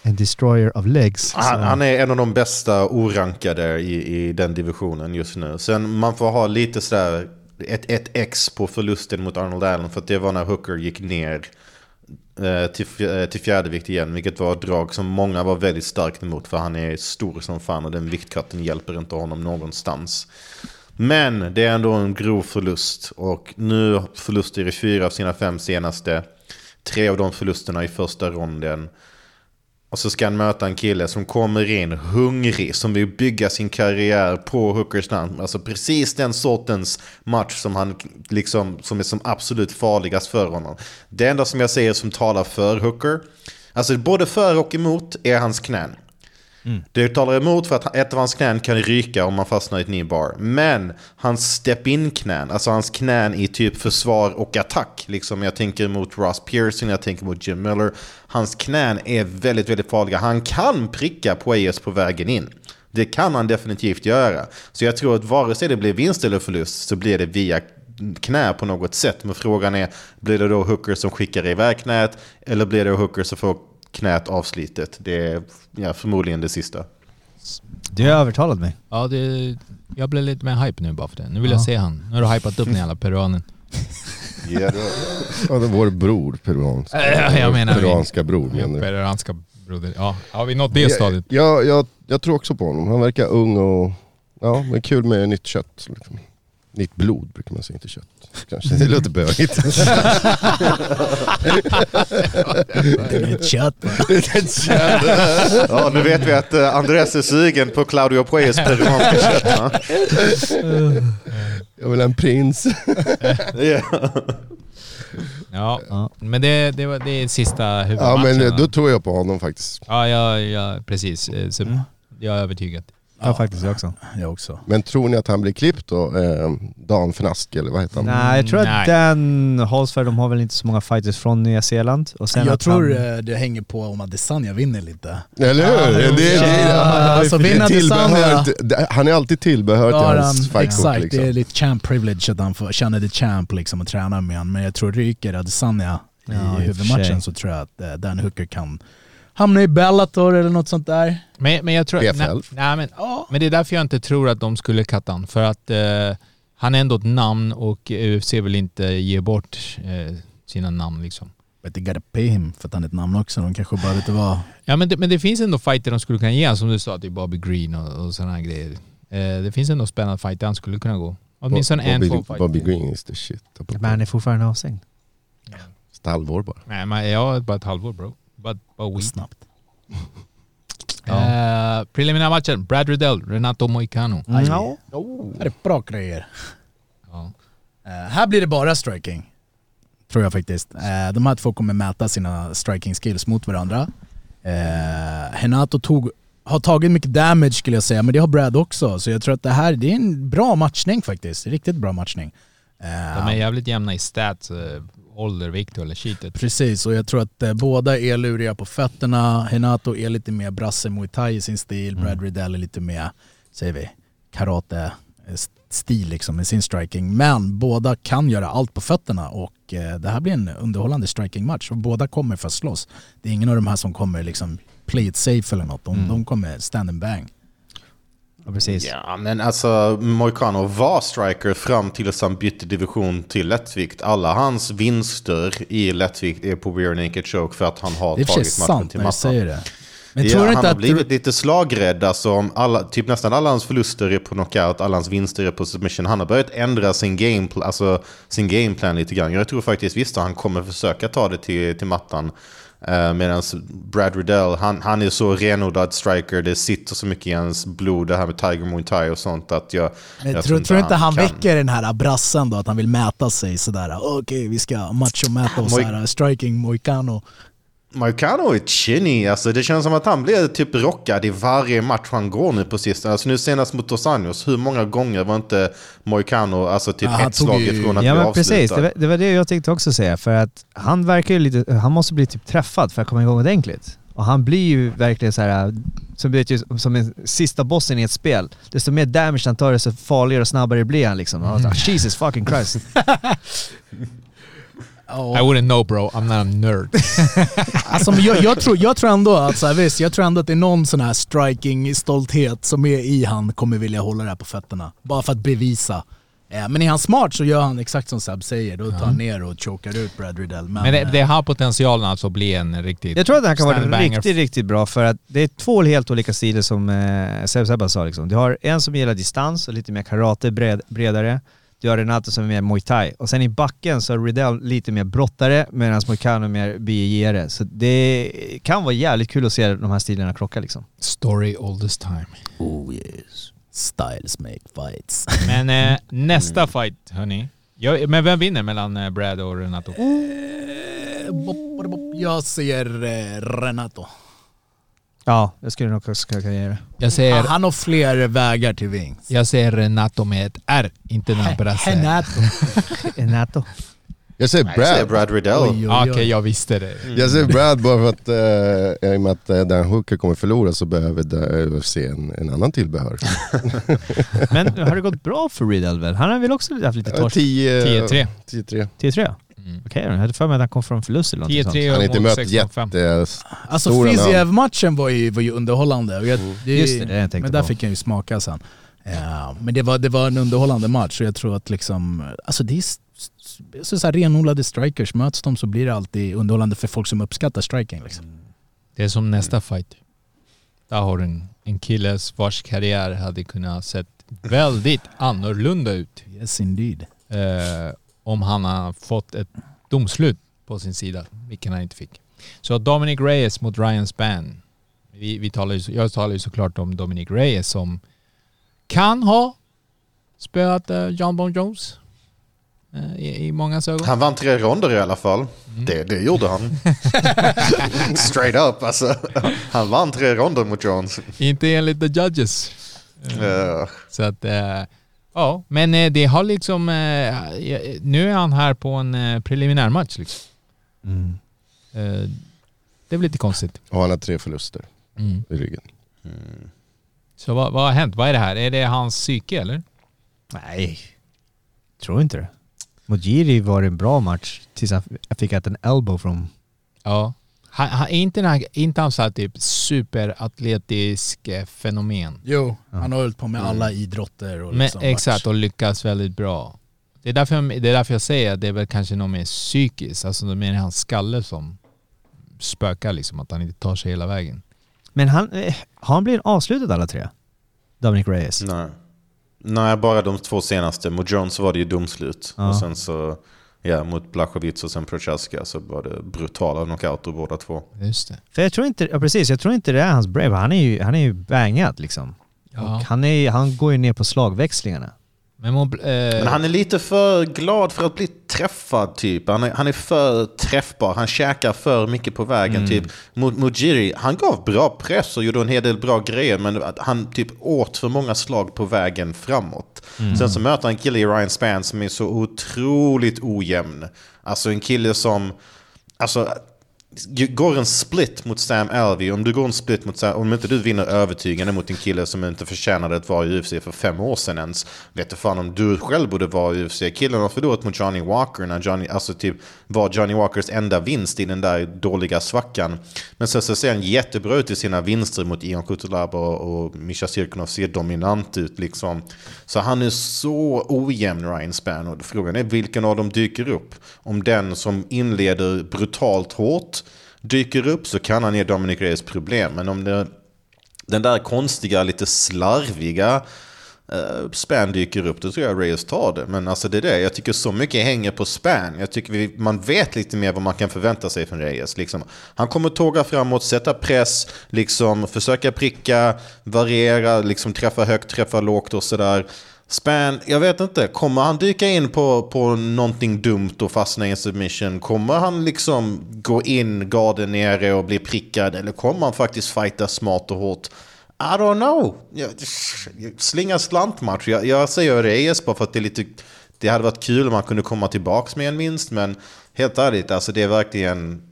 en destroyer of legs. Han, så- han är en av de bästa orankade i, i den divisionen just nu. Sen man får ha lite sådär ett, ett X på förlusten mot Arnold Allen för att det var när Hooker gick ner eh, till, eh, till fjärdevikt igen. Vilket var ett drag som många var väldigt starkt emot för han är stor som fan och den viktkatten hjälper inte honom någonstans. Men det är ändå en grov förlust och nu förluster i fyra av sina fem senaste. Tre av de förlusterna i första ronden. Och så ska han möta en kille som kommer in hungrig, som vill bygga sin karriär på Hookers namn. Alltså precis den sortens match som, han, liksom, som är som absolut farligast för honom. Det enda som jag säger som talar för Hooker, alltså både för och emot, är hans knän. Mm. Det talar emot för att ett av hans knän kan ryka om man fastnar i ett knee bar. Men hans step-in-knän, alltså hans knän i typ försvar och attack. Liksom jag tänker mot Ross Pearson, jag tänker mot Jim Miller. Hans knän är väldigt, väldigt farliga. Han kan pricka Poyas på vägen in. Det kan han definitivt göra. Så jag tror att vare sig det blir vinst eller förlust så blir det via knä på något sätt. Men frågan är, blir det då Hooker som skickar iväg knät? Eller blir det Hooker som får knät avslitet? Det är ja, förmodligen det sista. Du har övertalat mig. Ja, det, jag blev lite mer hype nu bara för det. Nu vill jag se han. Nu har du hypat upp den jävla peruanen. <laughs> Ja, det vår bror, peruansk. Äh, jag menar- peruanska bror menar du? Peruanska broder. Ja, har vi nått det stadiet? Ja, jag, jag tror också på honom. Han verkar ung och ja, men kul med nytt kött. Liksom. Nytt blod brukar man säga, inte kött. Kanske. Det låter bögigt. Det är ett kött? Ja, nu vet vi att uh, Andres är sugen på Claudio Pueyes peruanska kött. va? jag vill ha en prins. Ja. Ja, men det, det, var, det är sista Ja, huvudmatchen. men eh, va? då tror jag på honom faktiskt. Ja, ja, ja precis. Eh, Så Jag är övertygad. Ja, faktiskt jag också. Jag också. Men tror ni att han blir klippt då? Eh, Dan Fnask eller vad heter han? Nej, jag tror Nej. att den hålls för de har väl inte så många fighters från Nya Zeeland. Och sen jag att tror han, eh, det hänger på om Adesanya vinner lite. Eller hur? Det, det, alltså, det är vinner Adesanya- det- han är alltid tillbehör till Ja, hans han, fightkort. exakt, Liksom. det är lite champ privilege att han får känna the champ liksom och träna med honom. Men jag tror ryker Adesanya Ja, i i och för huvudmatchen sig. så tror jag att eh, Dan Hooker kan hamna i Bellator eller något sånt där. Men, men jag tror... Nej, nej, men, men det är därför jag inte tror att de skulle katta han. För att eh, han är ändå ett namn och UFC vill inte ge bort eh, sina namn liksom. But they gotta pay him för att han är ett namn också. De kanske bara vet vad. Ja men det, men det finns ändå fighter de skulle kunna ge som du sa, till Bobby Green och, och sådana här grejer. Eh, det finns ändå spännande fighter han skulle kunna gå. Åtminstone en, Bobby, två fighter. Bobby Green is the shit. men han är fortfarande avstängd. Ett halvår bara. Nej men jag har bara ett halvår bro. Bara, bara week. Snabbt. Eh, Preliminärmatchen, Brad Riddell, Renato Moicano. Aj. Ja. Det är bra grejer. Ja. Eh, här blir det bara striking. Tror jag faktiskt. Eh, de här två kommer mäta sina striking skills mot varandra. Eh, Henato tog, har tagit mycket damage skulle jag säga, men det har Brad också. Så jag tror att det här det är en bra matchning faktiskt. Riktigt bra matchning. Eh, De är jävligt jämna i stats, ålder, vikt eller sheetet. Precis, och jag tror att eh, båda är luriga på fötterna. Henato är lite mer brasse muay thai i sin stil. Brad Riddell är lite mer, säger vi, karate-stil liksom med sin striking. Men båda kan göra allt på fötterna och eh, det här blir en underhållande striking-match. Och båda kommer för att slåss. Det är ingen av de här som kommer liksom play it safe eller något. De, de kommer stand and bang. Ja, precis. Ja, men alltså Moicano var striker fram till att han bytte division till lättvikt. Alla hans vinster i lättvikt är på rear naked choke för att han har är tagit matchen sant till du mattan. säger det. Men ja, tror du han inte har att... blivit lite slagrädd. Alltså, alla, typ nästan alla hans förluster är på knockout, alla hans vinster är på submission. Han har börjat ändra sin, gamepl- alltså, sin gameplan lite grann. Jag tror faktiskt visst att han kommer försöka ta det till, till mattan. Uh, Medan Brad Riddell, han, han är så renodlad striker, det sitter så mycket i hans blod, det här med Tiger Muay Thai och sånt att jag... Men jag tror, tror inte han kan. väcker den här brassen då, att han vill mäta sig sådär? Okej, vi ska macho-mäta oss Moj- här, striking Moicano. Moicano är chinny, alltså det känns som att han blir typ rockad i varje match han går nu på sistone. Alltså nu senast mot Dos Anjos, hur många gånger var inte Moicano alltså typ Ja, ett slag ifrån att Ja bli men precis, avslutad? det var, det var det jag tänkte också säga. För att han verkar ju lite, han måste bli typ träffad för att komma igång ordentligt. Och han blir ju verkligen så här som, vet ju, som en sista bossen i ett spel. Desto mer damage han tar desto farligare och snabbare blir han liksom. Så, Jesus fucking Christ. <laughs> I wouldn't know bro, I'm not a nerd. <laughs> Alltså, jag, jag, tror, jag tror ändå att, så här, visst, jag tror ändå att det är någon sån här striking-stolthet som är i han kommer vilja hålla det här på fötterna. Bara för att bevisa. Eh, Men är han smart så gör han exakt som Seb säger, då tar han ner och chokar ut Brad Riddell. Men, Men det, eh, det har potentialen alltså att bli en riktigt... Jag tror att det här kan vara riktigt, riktigt bra för att det är två helt olika stilar som eh, Seb Sebba sa liksom. Du har en som gillar distans och lite mer karate, bred, bredare. Du har Renato som är mer muay thai. Och sen i backen så är Riddell lite mer brottare medan Moicano är mer biegare. Så det kan vara jävligt kul att se de här stilarna krocka liksom. Story all this time. Oh yes. Styles make fights. Men eh, <laughs> nästa fight hörni. Jag, men vem vinner mellan eh, Brad och Renato? Eh, bop, bop, bop. Jag säger eh, Renato. Ja, jag skulle nog också kunna göra det. Jag säger, Han har fler vägar till vinst. jag säger Renato med ett R, inte den brassen. Renato. <laughs> Renato. Jag säger Jag säger Brad. Brad Riddell. Okej, jag visste det. Jag säger Brad bara för att eh, i och med att eh, Dan Hooker kommer förlora så behöver UFC en, en annan tillbehör. <laughs> Men har det gått bra för Riddell väl? Han har väl också haft lite Eh, torsk? 10 10-3. 10-3. 10-3? Mm. Okej, jag hade för mig att han kom från förlust eller något sånt. 10-3 Han har inte mött 16-5. jätte... Alltså. Fiziev-matchen var ju, var ju underhållande. Jag, det, Just det, det jag tänkte men där på. fick jag ju smaka sen. Ja, men det var, det var en underhållande match och jag tror att liksom, alltså det är så, så här renodlade strikers, möts de så blir det alltid underhållande för folk som uppskattar striking. Liksom. Det är som nästa fight. Där har du en, en killes vars karriär hade kunnat sett väldigt annorlunda ut. Yes indeed. Eh, om han har fått ett domslut på sin sida, vilken han inte fick. Så Dominic Reyes mot Ryan Spann. Vi, vi talar ju, jag talar ju såklart om Dominic Reyes som kan ha spöat eh, John Bon Jones eh, i, i många ögon. Han vann tre ronder i alla fall. Mm. Det, det gjorde han. <laughs> Straight up alltså. Han vann tre ronder mot Jones. Inte enligt the judges. Eh, Så att, eh, ja, men eh, det har liksom, eh, nu är han här på en eh, preliminär match liksom. Mm. Det är väl lite konstigt. Och han har tre förluster Mm. i ryggen. Så vad, vad har hänt? Vad är det här? Är det hans psyke eller? Nej, tror inte det. Mot Jiri var det en bra match tills han jag fick att en elbow från... Ja. Han, han, är inte, här, inte han så här typ superatletisk eh, fenomen? Jo, han har hållit på med alla idrotter och Men, liksom exakt, och lyckas väldigt bra. Det är, därför jag, det är därför jag säger att det är väl kanske något mer psykiskt, alltså det är mer hans skalle som spökar liksom, att han inte tar sig hela vägen. Men han, eh, har han blivit avslutad alla tre? Dominic Reyes? nej. nej, bara de två senaste. Mot Jones var det ju domslut. Ja. Och sen så, ja, mot Blachowicz och sen Prochaska så var det brutala knockouter båda två. Just det. För jag tror inte, ja precis, jag tror inte det är hans brave. Han är ju, han är ju bangad liksom. Ja. Och han, är, han går ju ner på slagväxlingarna. Men, må, eh, Men han är lite för glad för att bli träffad typ. Han är, han är för träffbar. Han käkar för mycket på vägen. Typ. Mot Mujiri, han gav bra press och gjorde en hel del bra grejer. Men han typ åt för många slag på vägen framåt. Sen så möter han en kille i Ryan Spann som är så otroligt ojämn. Alltså en kille som... Alltså, går en split mot Sam Alvey, om du går en split mot Sam, om inte du vinner övertygande mot en kille som inte förtjänade att vara i UFC för fem år sedan ens, vet du fan om du själv borde vara i UFC. Killen har förlorat mot Johnny Walker när Johnny, alltså typ var Johnny Walkers enda vinst i den där dåliga svackan. Men sen så ser han jättebra ut i sina vinster mot Ion Kutulab och, och Mischa Sirkunov ser dominant ut liksom. Så han är så ojämn Ryan Spann och frågan är vilken av dem dyker upp. Om den som inleder brutalt hårt dyker upp så kan han ge Dominic Reyes problem. Men om det, den där konstiga, lite slarviga Uh, Span dyker upp, då tror jag Reyes tar det. Men alltså det är det, jag tycker så mycket hänger på Span. Jag tycker vi, man vet lite mer vad man kan förvänta sig från Reyes. Liksom. Han kommer tåga framåt, sätta press, liksom, försöka pricka, variera, liksom, träffa högt, träffa lågt och sådär. Span, jag vet inte, kommer han dyka in på, på någonting dumt och fastna i en submission? Kommer han liksom gå in, garden nere och bli prickad? Eller kommer han faktiskt fighta smart och hårt? I don't know. Jag, slinga slantmatch. Jag, jag säger Reyes bara för att det är lite... Det hade varit kul om han kunde komma tillbaka med en vinst. men helt ärligt, alltså det är verkligen...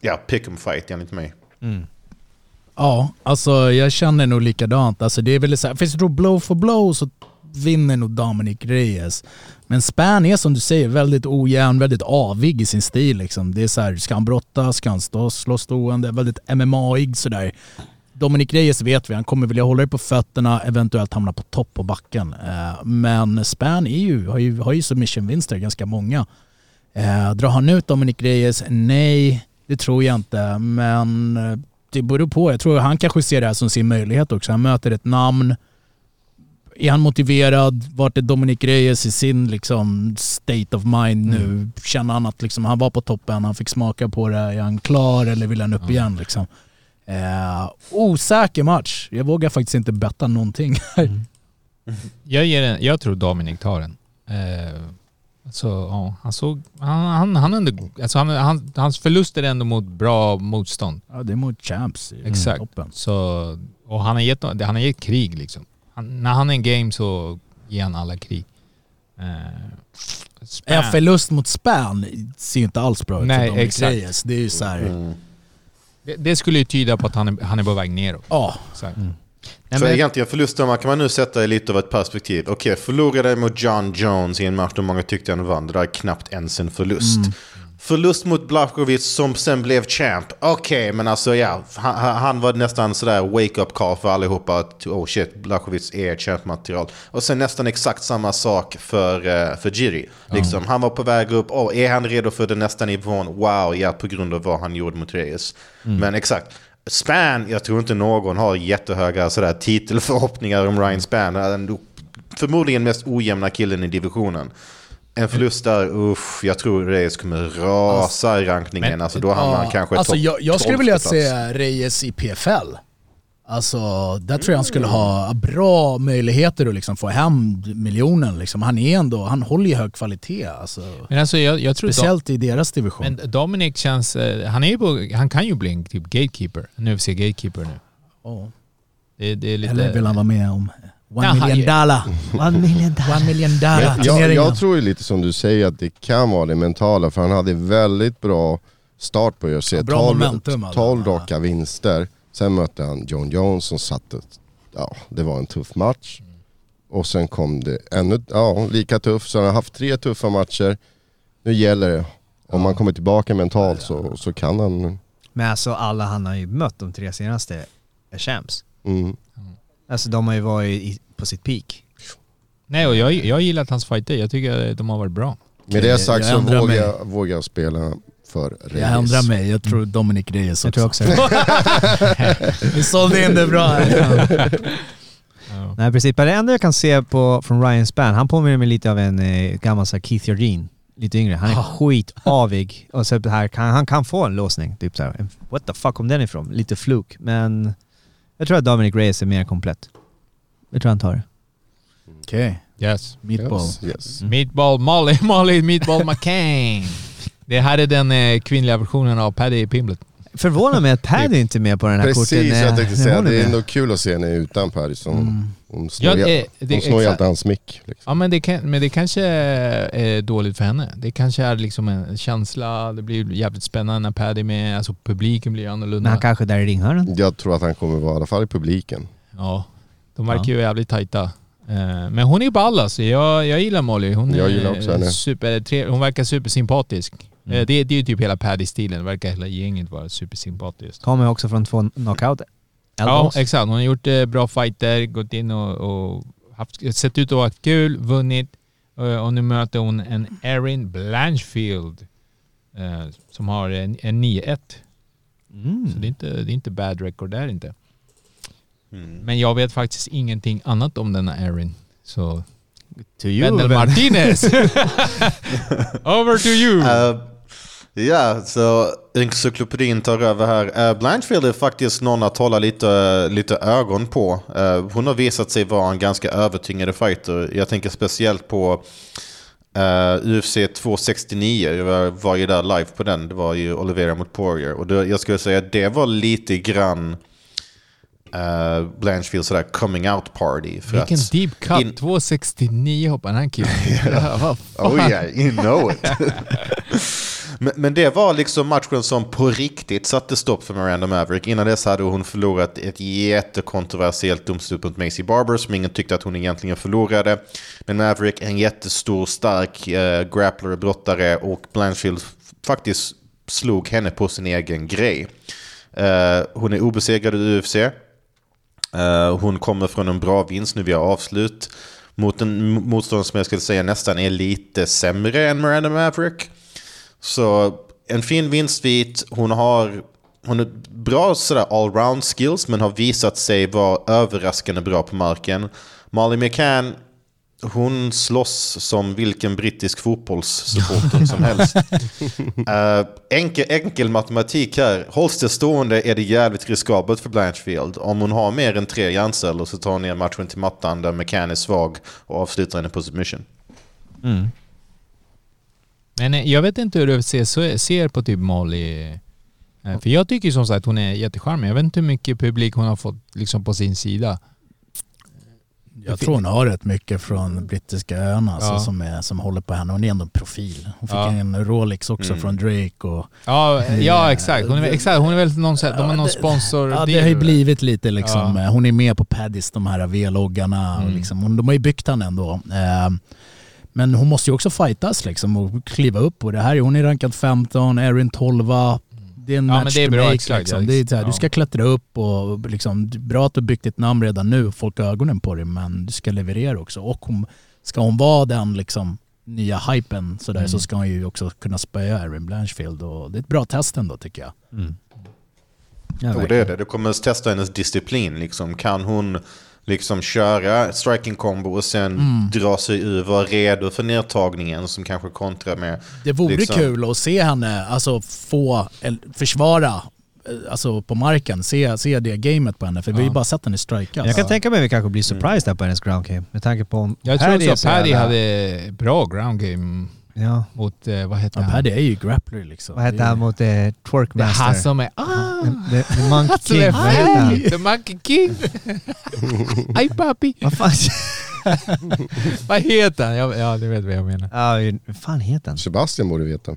Ja, pick 'em fight enligt mig. Mm. Ja, alltså jag känner nog likadant. Alltså det är väl så här, finns det då blow for blow så vinner nog Dominic Reyes. Men Span är som du säger väldigt ojämn, väldigt avig i sin stil. Liksom. Det är så här, ska han brotta, ska han stå, slå stående, väldigt MMA-ig sådär. Dominic Reyes vet vi, han kommer vilja hålla dig på fötterna, eventuellt hamna på topp på backen. Eh, men Span är ju, har ju, har ju submission-vinster, ganska många. Eh, drar han ut Dominic Reyes? Nej, det tror jag inte. Men eh, det beror på. Jag tror han kanske ser det här som sin möjlighet också. Han möter ett namn. Är han motiverad? Vart är Dominic Reyes i sin liksom, state of mind nu? Känner han att liksom, han var på toppen, han fick smaka på det. Är han klar eller vill han upp igen? Liksom? Eh, osäker match. Jag vågar faktiskt inte betta någonting här. <laughs> Jag, ger en, jag tror Dominic tar den. Eh, alltså, ja, han såg... Han, han, han, ändå, alltså han, han, hans förluster är ändå mot bra motstånd. Ja, det är mot champs i Exakt. toppen. Så, och han har, gett, han har gett krig liksom. Han, när han är en game så ger han alla krig. Eh, En förlust mot Span ser inte alls bra ut Nej, för Dominic exakt. Reyes. Det är ju så här, det, det skulle ju tyda på att han är, han är på väg neråt. ja. Exakt. Nej, så men- egentligen förlusten man kan man nu sätta i lite av ett perspektiv. Okej, förlorade mot John Jones i en match där många tyckte han vann. Det där är knappt ens en förlust. Förlust mot Blachowicz som sen blev champ. Okej, men alltså ja, han, han var nästan sådär wake-up call för allihopa. Att, oh shit, Blachowicz är champmaterial. Och sen nästan exakt samma sak för, eh, för Jiri. Liksom, Han var på väg upp. Oh, är han redo för den nästa nivån? Wow, ja, på grund av vad han gjorde mot Reyes. Men exakt. Span, jag tror inte någon har jättehöga sådär, titelförhoppningar om Ryan Span. Förmodligen mest ojämna killen i divisionen. En förlust där, uff, jag tror Reyes kommer rasa i rankningen. Men- alltså då hamnar han kanske alltså, topp jag, jag skulle 12 vilja se Reyes i PFL. Alltså, där tror jag han skulle ha bra möjligheter att liksom få hem miljonen. Liksom. Han är ändå, han håller ju hög kvalitet. Alltså, Men alltså jag, jag tror... Dom, speciellt i deras division. men Dominic känns... eh, Han, är på, han kan ju bli en typ gatekeeper. En UFC-gatekeeper nu. Ja. Det, det är lite... Eller vill han vara med om one Ja, han- million dollar? <laughs> One million dollar. One million dollar Jag, jag, tror ju lite som du säger att det kan vara det mentala för han hade väldigt bra start på UFC. Ja, bra 12, momentum, alltså. 12 raka vinster. Sen mötte han John Jones som satte, ja det var en tuff match. Och sen kom det ännu, ja lika tuff. Så han har haft tre tuffa matcher. Nu gäller det, om man kommer tillbaka mentalt så, så kan han... Men alltså alla han har ju mött de tre senaste är champs. Mm. Alltså de har ju varit i, på sitt peak. Nej, och jag, jag har gillat hans fighter. Jag tycker att de har varit bra. Med det sagt jag så vågar mig. jag, vågar jag spela för Reyes. Jag ändrar mig, jag tror Dominic Reyes Jag tror också. <laughs> Vi sålde in det bra här. Nej precis, men det enda jag kan se på, från Ryan Span, han påminner mig lite av en eh, gammal så här, Keith Jardine. Lite yngre. Han är Ah. skitavig. Och så här, kan, han kan få en låsning. Typ så här, what the fuck kom den ifrån? Lite fluk. Men jag tror att Dominic Reyes är mer komplett. Jag tror han tar det. Okej, Yes. meatball. Yes, yes. Meatball Molly, <laughs> Molly Meatball McCain. Det här är den eh, kvinnliga versionen av Paddy Pimblet. Förvånar mig att Paddy inte är med på den här korten. Precis, jag tänkte säga det är ändå kul att se henne utan Paris. Hon, hon snor, Ja, det- det- ju alltid hans mick. Liksom. Ja men det, kan, men det kanske är dåligt för henne. Det kanske är liksom en känsla, det blir jävligt spännande när Paddy är med, alltså publiken blir annorlunda. Men han kanske är där i ringhörnan. Jag tror att han kommer vara i alla fall i publiken. Ja, de verkar ju jävligt tajta. Eh, Men hon är ball alltså. Jag, jag gillar Molly. Hon, Jag gillar också henne. Super, hon verkar supersympatisk. Mm. Eh, Det, det är ju typ hela Paddy-stilen. Verkar hela gänget vara supersympatiskt. Kommer också från två knockout. Ja, exakt. Hon har gjort eh, bra fighter, gått in och, och haft, sett ut att vara kul, vunnit. Eh, Och nu möter hon en Erin Blanchfield eh, som har en, en 9-1. Mm. Så det är, inte, det är inte bad record där inte. Mm. Men jag vet faktiskt ingenting annat om denna Erin. Så To you. Wendell väl? Martinez! <laughs> Over to you! Eh, Ja, så encyklopedin tar över här. Uh, Blanchfield är faktiskt någon att hålla lite, lite ögon på. Eh, hon har visat sig vara en ganska övertyngande fighter. Jag tänker speciellt på uh, UFC 269. Jag var, ju där live på den. Det var ju Oliveira mot Poirier. Och det, jag skulle säga att det var lite grann uh, Blanchfields sådär coming out party. För Vilken att deep cut. in- 269 hoppar här killen. <laughs> vad fan. Oh yeah, you know it. <laughs> men, men det var liksom matchen som på riktigt satte stopp för Miranda Maverick. Innan dess hade hon förlorat ett jättekontroversiellt domslut mot Macy Barber som ingen tyckte att hon egentligen förlorade. Men Maverick är en jättestor, stark äh, grappler, brottare och Blanchfield faktiskt slog henne på sin egen grej. Eh, hon är obesegrad i UFC. Eh, hon kommer från en bra vinst nu via avslut. Mot en motståndare som jag skulle säga nästan är lite sämre än Miranda Maverick. Så en fin vinstvit. Hon har hon har bra sådär allround skills men har visat sig vara överraskande bra på marken. Molly McCann, hon slåss som vilken brittisk fotbollssupporter som helst. <laughs> Eh, enkel, enkel matematik här. Hålls det stående är det jävligt riskabelt för Blanchfield. Om hon har mer än tre hjärnceller så tar hon ner matchen till mattan där McCann är svag och avslutar henne på submission. Men eh, jag vet inte hur UFC så- ser på typ Molly. Eh, För jag tycker som sagt hon är jättecharmig. Jag vet inte hur mycket publik hon har fått liksom på sin sida. Jag tror hon har rätt mycket från brittiska öarna alltså, Ja. som, är, som håller på henne. Hon är ändå en profil. Hon fick Ja. en Rolex också Mm. från Drake. Och, Ja, ja exakt. Hon är, väl- exakt. Hon är väl någon, här- de har någon sponsor. ja, det har ju blivit lite liksom, Ja. eh, hon är med på Paddis, de här V-loggarna. Mm. liksom, de har ju byggt henne ändå. Men hon måste ju också fightas liksom och kliva upp. Och det här, är- hon är rankad 15, Erin 12. Det är en Ja, men match det är to bra, make, exakt, liksom. det är så här, ja. Du ska klättra upp och liksom, det är bra att du byggt ditt namn redan nu folk har ögonen på dig men du ska leverera också. Och hon, ska hon vara den liksom, nya hypen sådär, Mm. så ska hon ju också kunna spöa Erin Blanchfield. Och det är ett bra test ändå tycker jag. Ja, Jo, det är det. Det kommer att testa hennes disciplin. Liksom. Kan hon liksom köra striking combo och sen Mm. dra sig ur, vara redo för nedtagningen som kanske kontrar med... Det vore liksom- kul att se henne alltså, få, eller, försvara eh, alltså, på marken, se, se det gamet på henne. För vi har ju Ja. bara sett henne strika. Jag kan Så- tänka mig att vi kanske blir surprised där på hennes ground game. Med tanke på om Jag Paddy tror också så Paddy jävla- hade bra ground game Ja. mot, eh, vad heter Ja, han? Paddy är ju grappler liksom. Vad är- han mot eh, Det är Twerkmaster? han som är... Ah! The, the Monkey är King. Vad hette han? The Monkey King! <laughs> Aj papi! Vad fan? <laughs> Vad heter han? Ja, ja, du vet vad jag menar. Ja, vad fan heter han? Sebastian borde veta.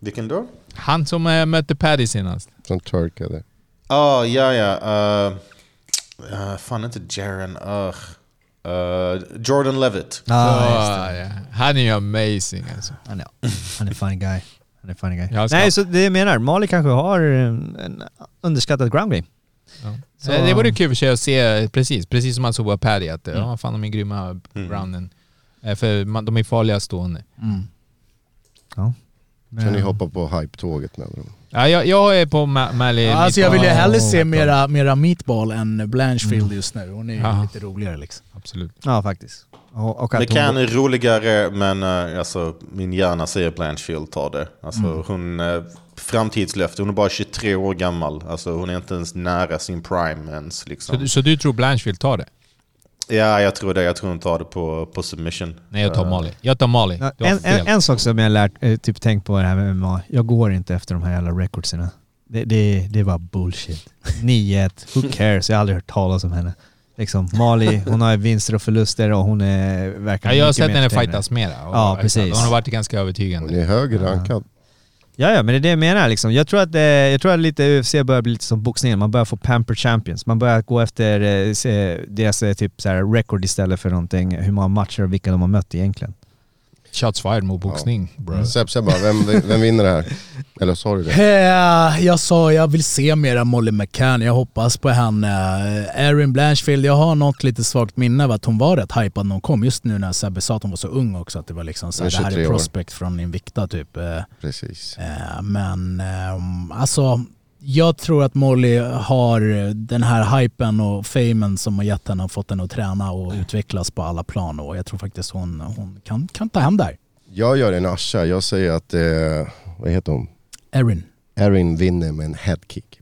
Vilken då? Han som eh, mötte Paddy senast. Som turkade. Ah, ja, ja. Uh, uh, fan inte Jaren. Uh, uh, Jordan Levitt. Ja, just Så, ja. Han är ju amazing alltså. Han är, han är funny guy. Han är funny guy. Jag ska- Nej, så det jag menar, Mali kanske har en, en underskattad ground game. Ja. Så- Eh, Det vore kul för sig att se, precis, precis som man såg på Paddy, att Mm. ja, fan de är grymma Mm. rounden. Eh, För man, de är farliga stående. Mm. Kan ni hoppa på hype-tåget med dem? Ja, jag, jag är på Ma- Mally. Ja, alltså jag vill ju hellre se mera, mera meatball än Blanchfield just nu. Hon är ju Ja. lite roligare liksom. Absolut. Ja, faktiskt. Och, och att McCann hon, är roligare, men uh, alltså, min hjärna säger Blanchfield tar det. Alltså, Mm. hon, uh, framtidslöfte, hon är bara 23 år gammal. Alltså, hon är inte ens nära sin prime ens. Så, Liksom. du- så du tror Blanchfield tar det? Ja, jag tror det. Jag tror hon tar det på, på submission. Nej, jag tar Molly. Jag tar har en, en, en sak som jag lärt, eh, typ tänkt på det här med MMA. Jag går inte efter de här jävla recordserna. Det, det, det var bullshit. <laughs> 9-1, who cares? Jag har aldrig hört talas om henne. Liksom, Mali, hon har vinster och förluster och hon är verkar ja, jag har sett henne fightas mera. Ja, precis. Hon har varit ganska Hon övertygande. är högre rankad. Ja, ja, men det är det jag menar liksom. Jag tror att, eh, jag tror att lite UFC börjar bli lite som boxningen. Man börjar få pamper champions. Man börjar gå efter eh, deras eh, typ så här record istället för någonting, hur många matcher och vilka de har mött egentligen. Shots fired mot boxning, bro. Seb, Seb bara, vem, vem vinner det här? Eller sa du det? Eh, Jag sa jag vill se mera Molly McCann, jag hoppas på henne. Eh, Erin Blanchfield, jag har något lite svagt minne av att hon var rätt hypad när hon kom. Just nu när Sebbe sa att hon var så ung också, att det var liksom så här, det här 23 är år. prospect från Invicta typ. Eh, Precis. Men eh, alltså, jag tror att Molly har den här hypen och famen som har gett henne och fått henne att träna och utvecklas på alla plan och jag tror faktiskt hon, hon kan, kan ta hem där. Jag gör en Asha, jag säger att, eh, vad heter hon? Erin. Erin vinner med en headkick.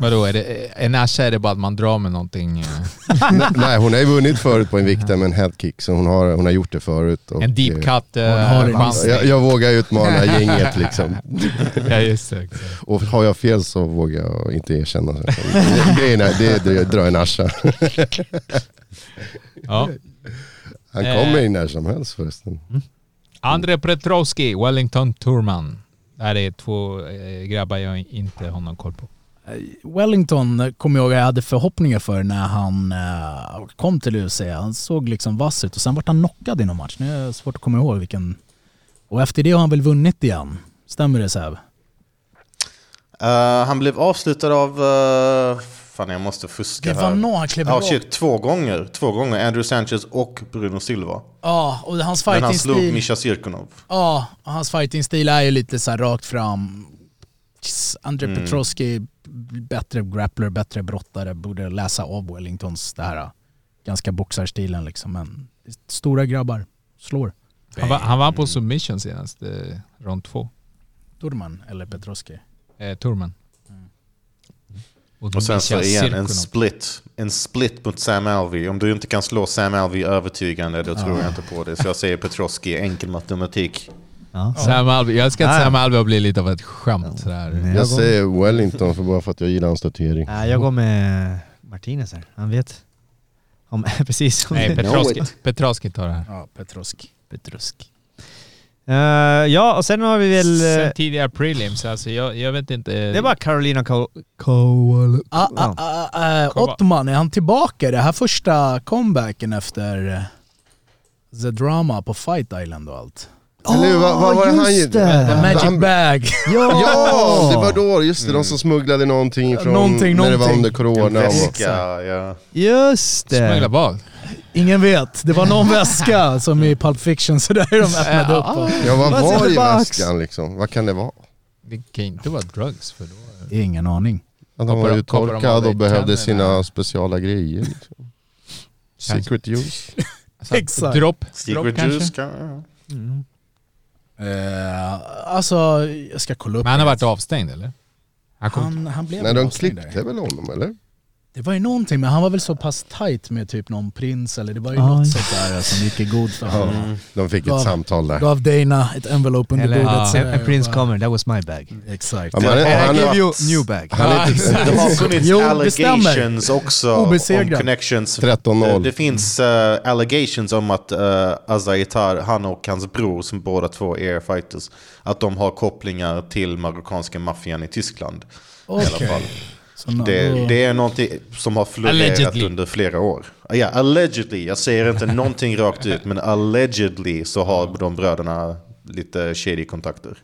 Vadå, är det, en Asha är det bara att man drar med någonting? eh, <laughs> Nej, hon har ju vunnit förut på en viktare med en headkick, så hon har, hon har gjort det förut. och, En deep eh, cut eh? Jag, jag vågar utmana gänget liksom. <laughs> Ja, just det. Och har jag fel så vågar jag inte erkänna. det. Grejen är, det är att dra en Asha. <laughs> Ja. Han Eh. kommer in när som helst förresten. André Petrowski, Wellington Turman. Det här är två eh, grabbar jag inte har någon koll på. Wellington kommer jag ihåg jag hade förhoppningar för när han eh, kom till UFC. Han såg liksom vass ut och sen vart han knockad i någon match. Nu är det svårt att komma ihåg vilken. Och efter det har han väl vunnit igen? Stämmer det Säv? Eh, han blev avslutad av... Uh, fan, jag måste fuska Det var här. någon han klev rakt. shit, två gånger. Två gånger. Andrew Sanchez och Bruno Silva. Ja, och hans Men han slog fighting-stil... Mischa Sirkunov. Ja, och hans fighting-stil är ju lite så rakt fram. André Mm. Petrosky, bättre grappler, bättre brottare, borde läsa av Wellingtons det här eh, ganska boxarstilen liksom. Men stora grabbar, slår. Han var, han var på submission senast, eh, rond två. Turman eller Petrosky. Eh, Turman. Och sen så igen, en split. En split mot Sam Alvey. Om du inte kan slå Sam Alvey övertygande, då tror jag inte på det. Så jag säger Petrosky, enkel matematik. Ja. Sam Alvey. Jag älskar att. Sam Alvey blivit lite av ett skämt sådär. Jag Jag säger Wellington för bara för att jag gillar hans tatuering. Nej, jag går med Martinez här. Han vet. Om, <laughs> precis. Nej, <laughs> Petrowski. Petrowski tar det här. Ja, Petrosky. Petrusk. Eh, ja, och sen har vi väl... eh, Sen tidigare prelims, alltså jag, jag vet inte. det var Carolina Ko- Kowal... Ah, ah, ah, va. Ottman, är han tillbaka? Det här första comebacken efter eh, The Drama på Fight Island och allt. Eller hur? Vad, vad var det han just gjorde? det. The Magic han- Bag. <laughs> Ja, det var då, just det. De som smugglade någonting från Någonting, när det var någonting. under En corona. Och, väska, ja. Just Smuggla det. vad? Ingen vet. Det var någon väska <laughs> som i Pulp Fiction så där de öppnade upp. Och, ja, vad var i väskan liksom? Vad kan det vara? Det kan inte vara drugs för då... ingen aning. Att han var Koppar- de av dig och behövde tänderna? sina speciala grejer. Liksom. Secret use. Alltså, Exakt. Dropp, dropp Secret kanske? juice kan... Eh, alltså, jag ska kolla upp Men han har varit avstängd eller? Han kom han, han blev Nej, de avstängd där. klippte väl honom eller? Det var ju någonting, men han var väl så pass tight med typ någon prins eller det var ju Aj. något sånt där som gick i god för honom. De fick Gav- ett samtal där. Gav Dana ett envelope under Eller, bordet. ja, så en, prins kommer, that was my bag. Exakt. Ja, han, I han, give you new bag. han är inte Det har funnits Jo, allegations också om Obesegrad. connections. 13-0. Det, det finns uh, allegations om att uh, Azaitar, han och hans bror som båda två är fighters, att de har kopplingar till marockanska maffian i Tyskland. I alla fall. Det, det är någonting som har florerat Allegedly. under flera år. Ja, allegedly. Jag säger inte <laughs> någonting rakt ut, men allegedly så har de bröderna lite shady kontakter.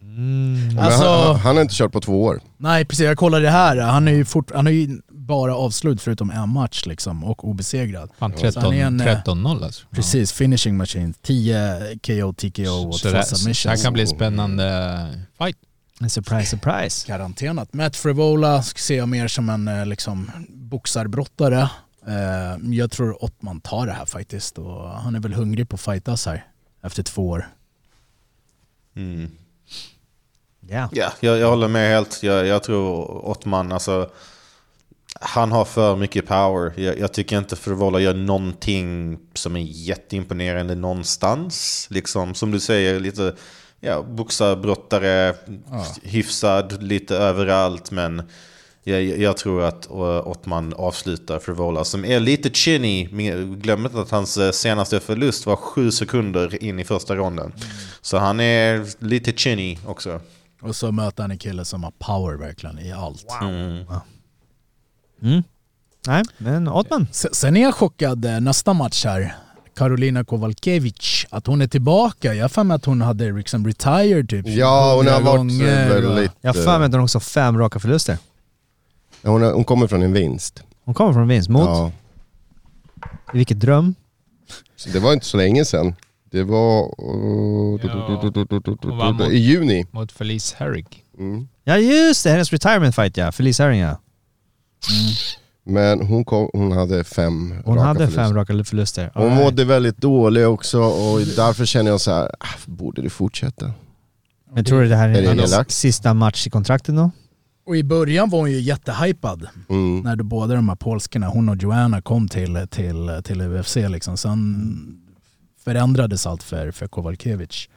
men Alltså- han, han har inte kört på två år. Nej precis, jag kollade det här. Han är ju, fort, han är ju bara avslut förutom en match liksom och obesegrad. Fan Så han är en, eh, 13-0 alltså. Precis, finishing machine. 10 KO, TKO och Så två det, här kan bli spännande fight. Surprise, surprise. Garanterat. Matt Frivola ser jag mer som en eh, liksom, boxarbrottare. Eh, jag tror Ottman tar det här faktiskt och han är väl hungrig på att fightas här efter två år. Mm. Ja. Ja, jag, jag håller med helt. Jag, jag tror Ottman, alltså, han har för mycket power. Jag, jag tycker inte Frivola gör någonting som är jätteimponerande någonstans. Liksom, som du säger, lite ja, boxarbrottare, hyfsad lite överallt. Men jag, jag tror att Ottman avslutar Frivola, som är lite chinny. Glöm inte att hans eh, senaste förlust var sju sekunder in i första ronden. Så han är lite chinny också. Och så möter han en kille som har power verkligen i allt. Mm. Mm. Nej, men Ottman. Sen är jag chockad eh, nästa match här. Karolina Kowalkiewicz, att hon är tillbaka. Jag har för mig att hon hade liksom retired typ Ja, hon har varit gånger och- väldigt... Jag har för mig att hon också har fem raka förluster. eh, hon, har- hon kommer från en vinst. Hon kommer från vinst mot... Ja. Vilket dröm. Så det var inte så länge sedan. Det var... Ja. Mot- I juni. Mot Felice Herrig. Mm. Ja just det, hennes retirement fight ja. Felice Herring ja. Men hon, kom, hon hade fem Hon raka hade förluster. fem raka förluster. Hon Alright. mådde väldigt dålig också och därför känner jag så här, ah, borde det fortsätta? Men tror du det här Är det är elakt? sista match i kontraktet då? Och i början var hon ju jättehypad. Mm. När då båda de här polskorna, hon och Joanna, kom till, till, till UFC. Liksom. Sen förändrades allt för, för Kowalkiewicz.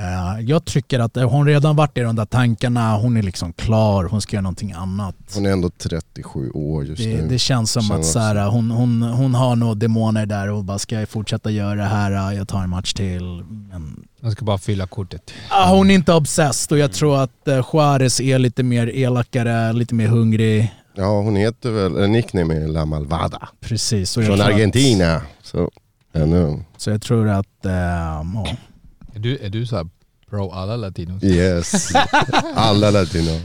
Eh, jag tycker att hon redan varit i de där tankarna, hon är liksom klar, hon ska göra någonting annat. Hon är ändå 37 år just Det, nu. det känns som Känner att så här, hon, hon, hon har nog demoner där och bara ska jag fortsätta göra det här, jag tar en match till. Men, De ska bara fylla kortet. ah, hon är inte obsessed och jag tror att uh, Juarez är lite mer elakare, lite mer hungrig. Ja, hon heter väl, nickname är La Malvada. Precis. Från tror att- Argentina. Så, ännu. Så jag tror att, eh, ja. Är du, är du så här pro alla latinos? Yes. <laughs> Alla latino.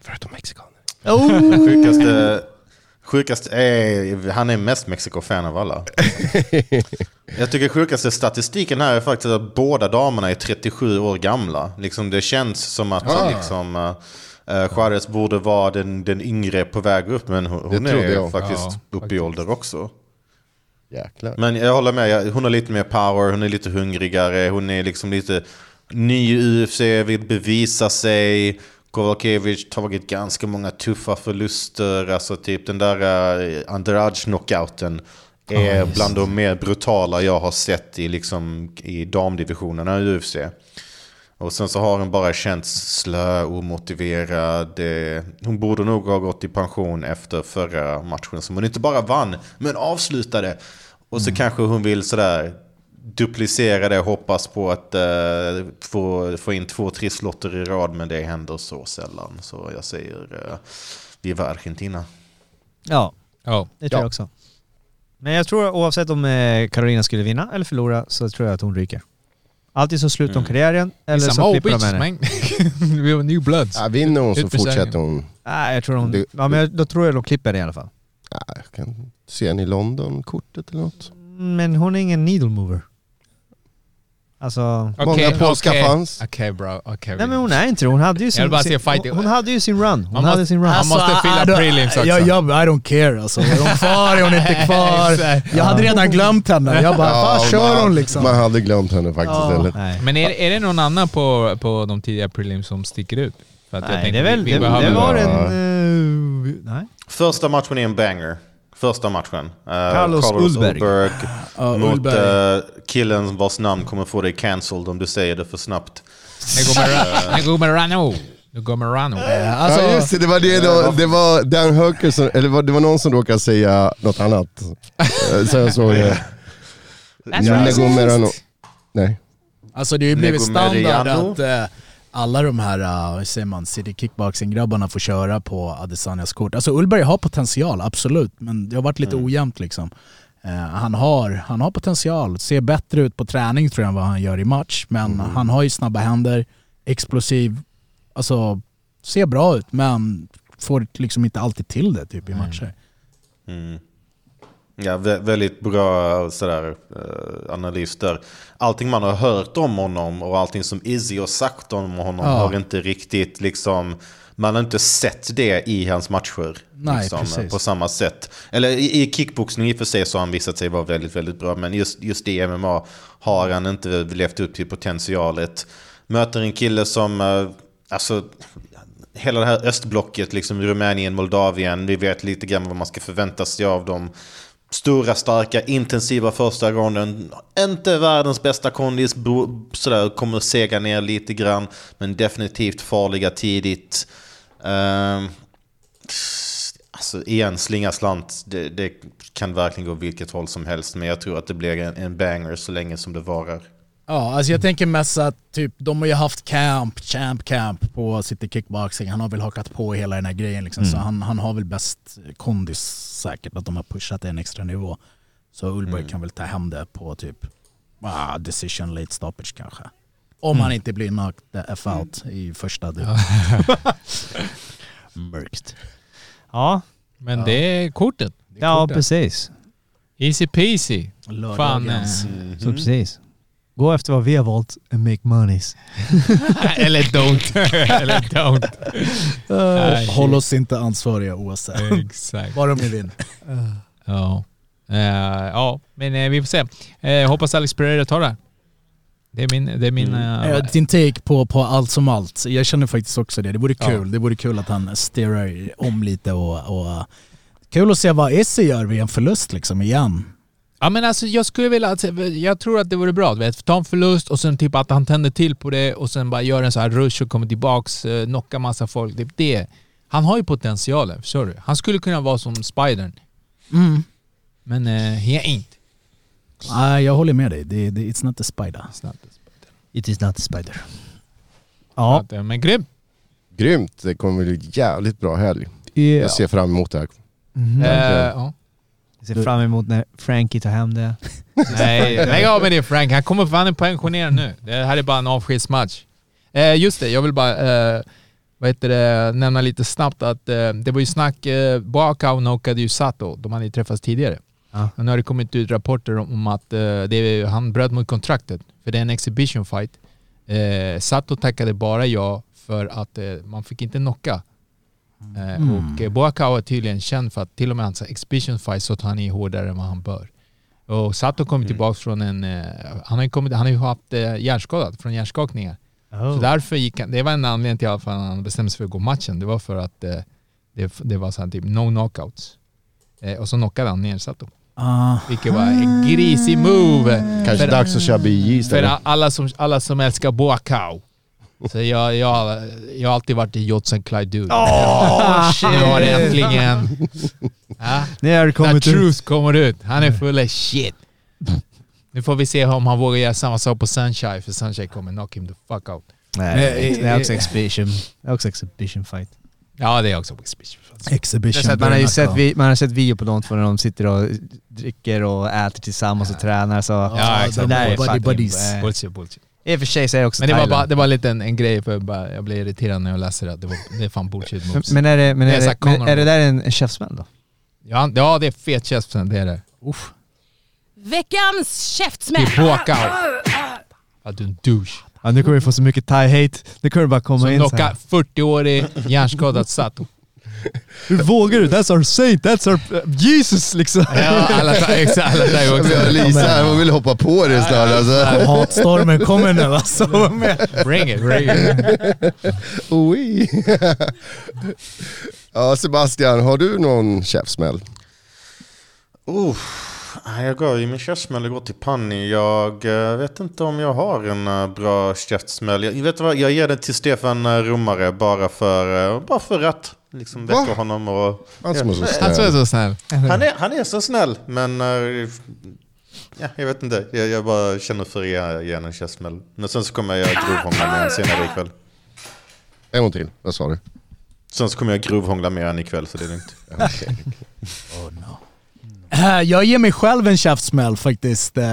Förutom mexikaner. Oh! Sjukaste, sjukaste är, han är mest Mexiko-fan av alla. <laughs> Jag tycker sjukaste statistiken här är faktiskt att båda damerna är 37 år gamla. Liksom det känns som att Ah. liksom, uh, Juarez borde vara den, den yngre på väg upp, men hon, hon är jag. faktiskt Ja, uppe i ålder också. Jäklar. Men jag håller med, jag- hon har lite mer power, hon är lite hungrigare, hon är liksom lite ny i UFC, vill bevisa sig. Kowalkiewicz tagit ganska många tuffa förluster, alltså typ den där uh, Andrade-knockouten är bland de mer brutala jag har sett i, liksom, i damdivisionerna i UFC. Och sen så har hon bara känts slö, omotiverad. Hon borde nog ha gått i pension efter förra matchen som hon inte bara vann, men avslutade. Och så kanske hon vill sådär duplicera det och hoppas på att eh, få, få in två trisslotter i rad, men det händer så sällan. Så jag säger uh, Viva Argentina. Ja, Ja. det tror Ja. jag också. Men jag tror oavsett om eh, Carolina skulle vinna eller förlora så tror jag att hon ryker. Alltid så slutar hon karriären eller så klipper de henne. man. We have new bloods. Ja, vinner hon så fortsätter hon. Nej, jag tror hon... Ja, men då tror jag de klipper det i alla fall. Ja, jag kan se henne i London, kortet eller något. Men hon är ingen needle mover. Alltså... Okej, Många polska okej. fans. Okej bro, okej. Nej men hon är inte det. Hon hade ju sin... bara se sin fight. hon, hon hade ju sin run. Hon Man hade måste- sin run. Han måste fylla I don't- prelims också. Jag, jag, I don't care alltså. <laughs> Är hon kvar? Är hon inte kvar? Jag hade redan glömt henne. Jag bara, Ja, fan kör hon liksom? Man hade glömt henne faktiskt. Ja. Eller? Nej. Men är, är det någon annan på, på de tidiga prelims som sticker ut? För att jag Nej, tänkte det är väl... vi, Det, vi behöver det var en... eh, nej. Första matchen är en banger. Första matchen. Eh, Carlos Ullberg. Ullberg Ja, mot Ullberg. eh, killen vars namn kommer få dig cancelled om du säger det för snabbt. Negomerano. Negomerano. Eh, Alltså, ja just det, det var det då, det var Dan Hooker som, eller det var, det var någon som råkade säga något annat. Eh, Så jag såg det. Negomerano. Nej. Alltså det har ju blivit standard att eh, alla de här, uh, säger man, city kickboxing-grabbarna får köra på Adesanyas kort. Alltså Ullberg har potential, absolut, men det har varit lite ojämnt liksom. Eh, han, har, han har potential, ser bättre ut på träning tror jag än vad han gör i match, men han har ju snabba händer, explosiv, alltså ser bra ut men får liksom inte alltid till det typ i matcher. Mm. Ja, vä- väldigt bra sådär, eh, analys där. Allting man har hört om honom och allting som Izzy har sagt om honom Ja. har inte riktigt liksom... Man har inte sett det i hans matcher. Nej, liksom. På samma sätt. Eller i, i kickboxning i och för sig så har han visat sig vara väldigt, väldigt bra. Men just, just i MMA har han inte levt upp till potentialet. Möter en kille som... eh, Alltså, hela det här östblocket, liksom Rumänien, Moldavien, vi vet lite grann vad man ska förvänta sig av dem. Stora, starka, intensiva första ronden. Inte världens bästa kondis, sådär, kommer sega ner lite grann. Men definitivt farliga tidigt. Uh, alltså igen, slinga slant, det, det kan verkligen gå vilket håll som helst. Men jag tror att det blir en, en banger så länge som det varar. Ja, alltså jag tänker mest att typ, de har ju haft camp, champ camp på City Kickboxing. Han har väl hakat på hela den här grejen liksom. Så han, han har väl bäst kondis säkert, att de har pushat en extra nivå. Så Ullberg kan väl ta hem det på typ ah, decision late stoppage kanske. Om han inte blir knocked the F out i första delen. <laughs> Mörkt. Ja, Men det är kortet. ja precis. Easy peasy. Fan, Lördagens. eh, Så precis. Gå efter vad vi har valt and make monies. <laughs> Eller don't. <laughs> Eller don't. Nej, Håll oss inte ansvariga oavsett. Exakt. Bara om ni vinner. Ja. Eh, ja, men eh, vi får se. Eh, hoppas Alex Pereira tar det här. Det är min... Det är min eh, Eh, Din take på, på allt som allt. Jag känner faktiskt också det. Det vore Ja. kul. Det vore kul att han stirrar om lite och, och kul att se vad Esse gör vid en förlust liksom igen. Ja men alltså jag skulle vilja, att- jag tror att det vore bra, du vet, ta en förlust och sen typ att han tänder till på det och sen bara gör en så här rush och kommer tillbaks, eh, knockar massa folk. Det, det. Han har ju potentialen, förstår du? Han skulle kunna vara som Spidern. Mm. Men uh, he ain't. Nej, jag håller med dig. Det, det, it's not the spider. It is not a spider. Ja. Ja. Att, men grym. Grymt, det kommer bli jävligt bra helg. Yeah. Jag ser fram emot det här. Mhm. Eh, Verkligen. ja. Jag ser fram emot när Frankie tar hem det. <laughs> Nej, lägg av med det Frank. Han kommer fan pensionerad nu. Det här är bara en avskedsmatch. Eh, just det, jag vill bara eh, vad heter det, nämna lite snabbt att eh, det var ju snack, eh, Boakau knockade ju Sato, de hade ju träffats tidigare. Ja. Och nu har det kommit ut rapporter om, att eh, det han bröt mot kontraktet, för det är en exhibition fight. Eh, Sato tackade bara ja för att eh, man fick inte knocka. Eh, Mm. Och eh, Boakau är tydligen känd för att till och med hans exhibition fight så tar han i hårdare än vad han bör. Och Sato kom Mm. tillbaka från en... Eh, han har ju kommit, han har ju haft hjärnskadad från hjärnskakningar. Oh. Så därför gick han, det var en anledning till att han bestämde sig för att gå matchen. Det var för att det, det var så här typ no knockouts. Och så knockade han ner Sato. Ah. Vilket var en grisig move. Kanske För- dags att köra BJ För istället. alla som, alla som älskar Boakau. Så jag, jag, jag har alltid varit i Jotsen Clyde dude. <laughs> Oh, shit. Nu har det äntligen... Ja, när kommit ut. truth kommer ut. Han är full av shit. Nu får vi se om han vågar göra samma sak på Sunshine, för Sunshine kommer knock him the fuck out. Nej, det är också exhibition. Det är också exhibition fight. Ja, det är också exhibition. Är Exhibition. man, har ju sett, vi, man har sett video på de två när de sitter och dricker och äter tillsammans och tränar så... Ja, exakt. Det där är Buddy buddies. Bullshit, bullshit. I och för sig det också Men det var, Thailand. bara, det var lite en, en grej, för jag, bara, jag blev irriterad när jag läste det. Det, var, det är fan bullshit moves. Men är det, men Det är det, men är det där en, en käftsmäll då? ja, ja, det är fet käften, det är det. Uff. Veckans Det käftsmäll. är Boakau. Ja, du är en douche. Ja, nu kommer vi få så mycket thai-hate. Nu kommer det bara komma Som in här. 40-årig hjärnskadad Sato. Hur vågar du? That's our saint, that's our uh, Jesus liksom. Ja, alla exakt, alla tar också. Lisa hon vill hoppa på det snart alltså. Hatstormen kommer nu alltså. Med. Bring it, bring it. <laughs> Oj. ja Sebastian, har du någon käftsmäll? Uh, jag gav ju min käftsmäll igår till Panni. Jag eh, vet inte om jag har en eh, bra käftsmäll. Jag, vet vad, jag ger den till Stefan eh, Romare bara för, bara för att liksom väcka honom. Och, Han som är så Han som är snäll. så snäll. han, är, han är så snäll, men ja, jag vet inte. Jag, jag bara känner för att ge, honom en käftsmäll. Men sen så kommer jag grovhångla med honom senare ikväll. En gång till, vad sa du? Sen så kommer jag grovhångla med honom ikväll, så det är lugnt. Eh, Jag ger mig själv en käftsmäll faktiskt. eh,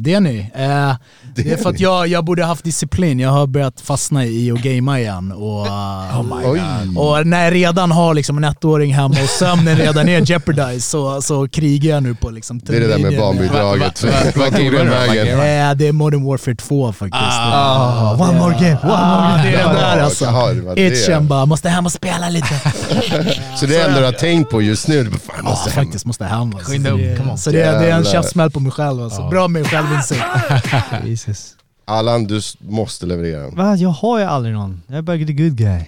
Det är ni. Eh, <laughs> Det är för att jag, jag borde haft disciplin. Jag har börjat fastna i att gamea igen. Och, eh, Oj. och när jag redan har liksom en ettåring hemma och sömnen redan är jeopardized så, så krigar jag nu på liksom Det är det där med barnbidraget. Va- va- va- Vad tog den vägen? Eh, Det är Modern Warfare 2 faktiskt. Ah, one more game, one Ah, more det är game. den där alltså. det det. Itchen bara, måste hem och spela lite. <laughs> Så det är enda du har tänkt på just nu? Du bara, måste hem. faktiskt måste hem. Alltså. Så det- come on. Så det, är- det är en käftsmäll på mig själv alltså. Bra med självinsikt. <laughs> <laughs> Jesus. Allan, du måste leverera. Va? Jag har ju aldrig någon. Jag är bara the good guy.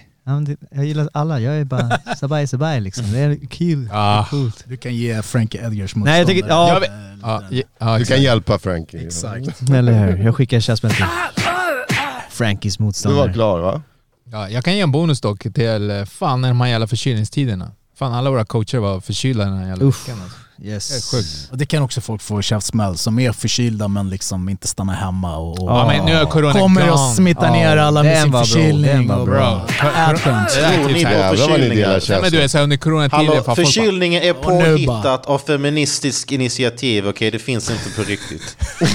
Jag gillar alla, jag är bara <laughs> sabai sabai liksom. Det är kul. Ah. Coolt. Du kan ge Frankie Edgars motståndare. Nej, jag tycker- ja. Ja, ja, ja, Du kan hjälpa Frankie. Exakt. Eller hur? Jag skickar käftsmäll till Frankies Du var motståndare. klar va? Ja, jag kan ge en bonus dock till eh, fan de här jävla förkylningstiderna. Fan alla våra coacher var förkylda den här jävla Uff. veckan. Alltså. Yes. Det är sjukt. Och det kan också folk få käftsmäll som är förkylda men liksom inte stannar hemma och, och Ja, men nu är corona kommer gone. och smittar Ja, ner alla med sin förkylning. den var bra. Hallå, förkylningen är påhittat av feministiskt initiativ, okej? Det finns inte på riktigt. <laughs>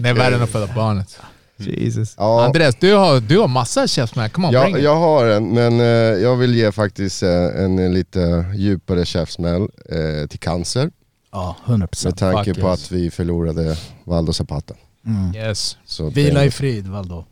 Det är värre än att föda barnet. Jesus. Ja, Andreas, du har, du har massa käftsmäll. Come on, bring jag, it. har en, men eh, jag vill ge faktiskt eh, en, en lite djupare käftsmäll eh, till cancer. Ja, 100 Med procent. tanke Fuck på yes. att vi förlorade Valdo Zapata. Mm. Yes. Så Vila det- i frid Valdo.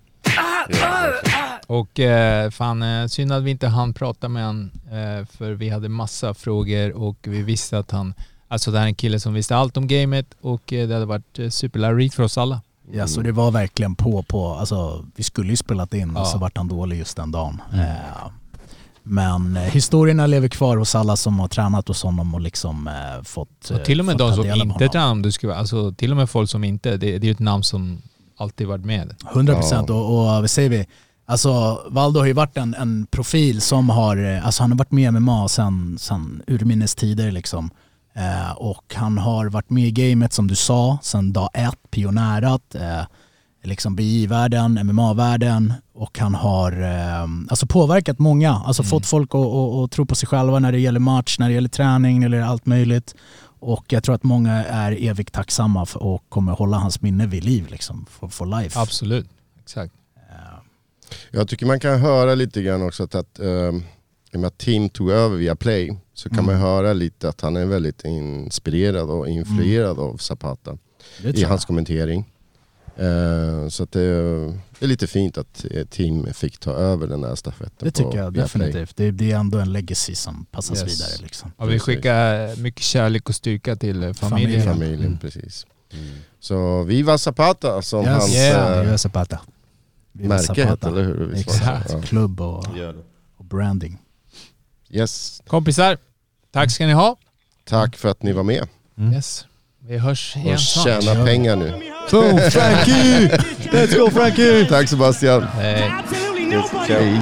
Och eh, fan, eh, synd att vi inte hann prata med han eh, för vi hade massa frågor och vi visste att han, alltså det här är en kille som visste allt om gamet och eh, det hade varit eh, superlärorikt för oss alla. Ja, så det var verkligen på på, alltså vi skulle ju spelat in och Ja. så vart han dålig just den dagen. Eh, men eh, historierna lever kvar hos alla som har tränat hos honom och liksom eh, fått... Och till och med fått de som inte du vara, alltså till och med folk som inte, det, det är ju ett namn som alltid varit med. 100 procent Ja. och, och vad säger vi? Alltså Valdo har ju varit en, en profil som har, eh, alltså han har varit med i MMA sen urminnes tider liksom. Eh, och han har varit med i gamet som du sa, sen dag ett, pionjärat, eh, liksom BI-världen, MMA-världen och han har eh, alltså påverkat många, alltså fått folk att, att, att tro på sig själva när det gäller match, när det gäller träning, när det gäller allt möjligt. Och jag tror att många är evigt tacksamma för, och kommer hålla hans minne vid liv liksom, for, for life. Absolut, exakt. Jag tycker man kan höra lite grann också att, att um, i och med att Tim tog över via Play så kan Mm. man höra lite att han är väldigt inspirerad och influerad av Zapata Det i hans kommentering. Eh, så att det, det är lite fint att eh, Tim fick ta över den här stafetten. Det tycker på jag definitivt. Det, det är ändå en legacy som passas Yes. vidare. Liksom. Och vi skickar mycket kärlek och styrka till eh, familjen. Familjen, Mm. precis. Så Viva Zapata som Yes. hans Yeah. eh, Viva Zapata. Viva märke Zapata. heter, eller hur? Exakt, Ja. klubb och, och branding. Yes. Kompisar, tack ska ni ha. Tack för att ni var med Yes. Vi hörs igen och snart. tjäna pengar nu. Boom, Frankie! Let's go Frankie! Tack Sebastian! Hej. Hej.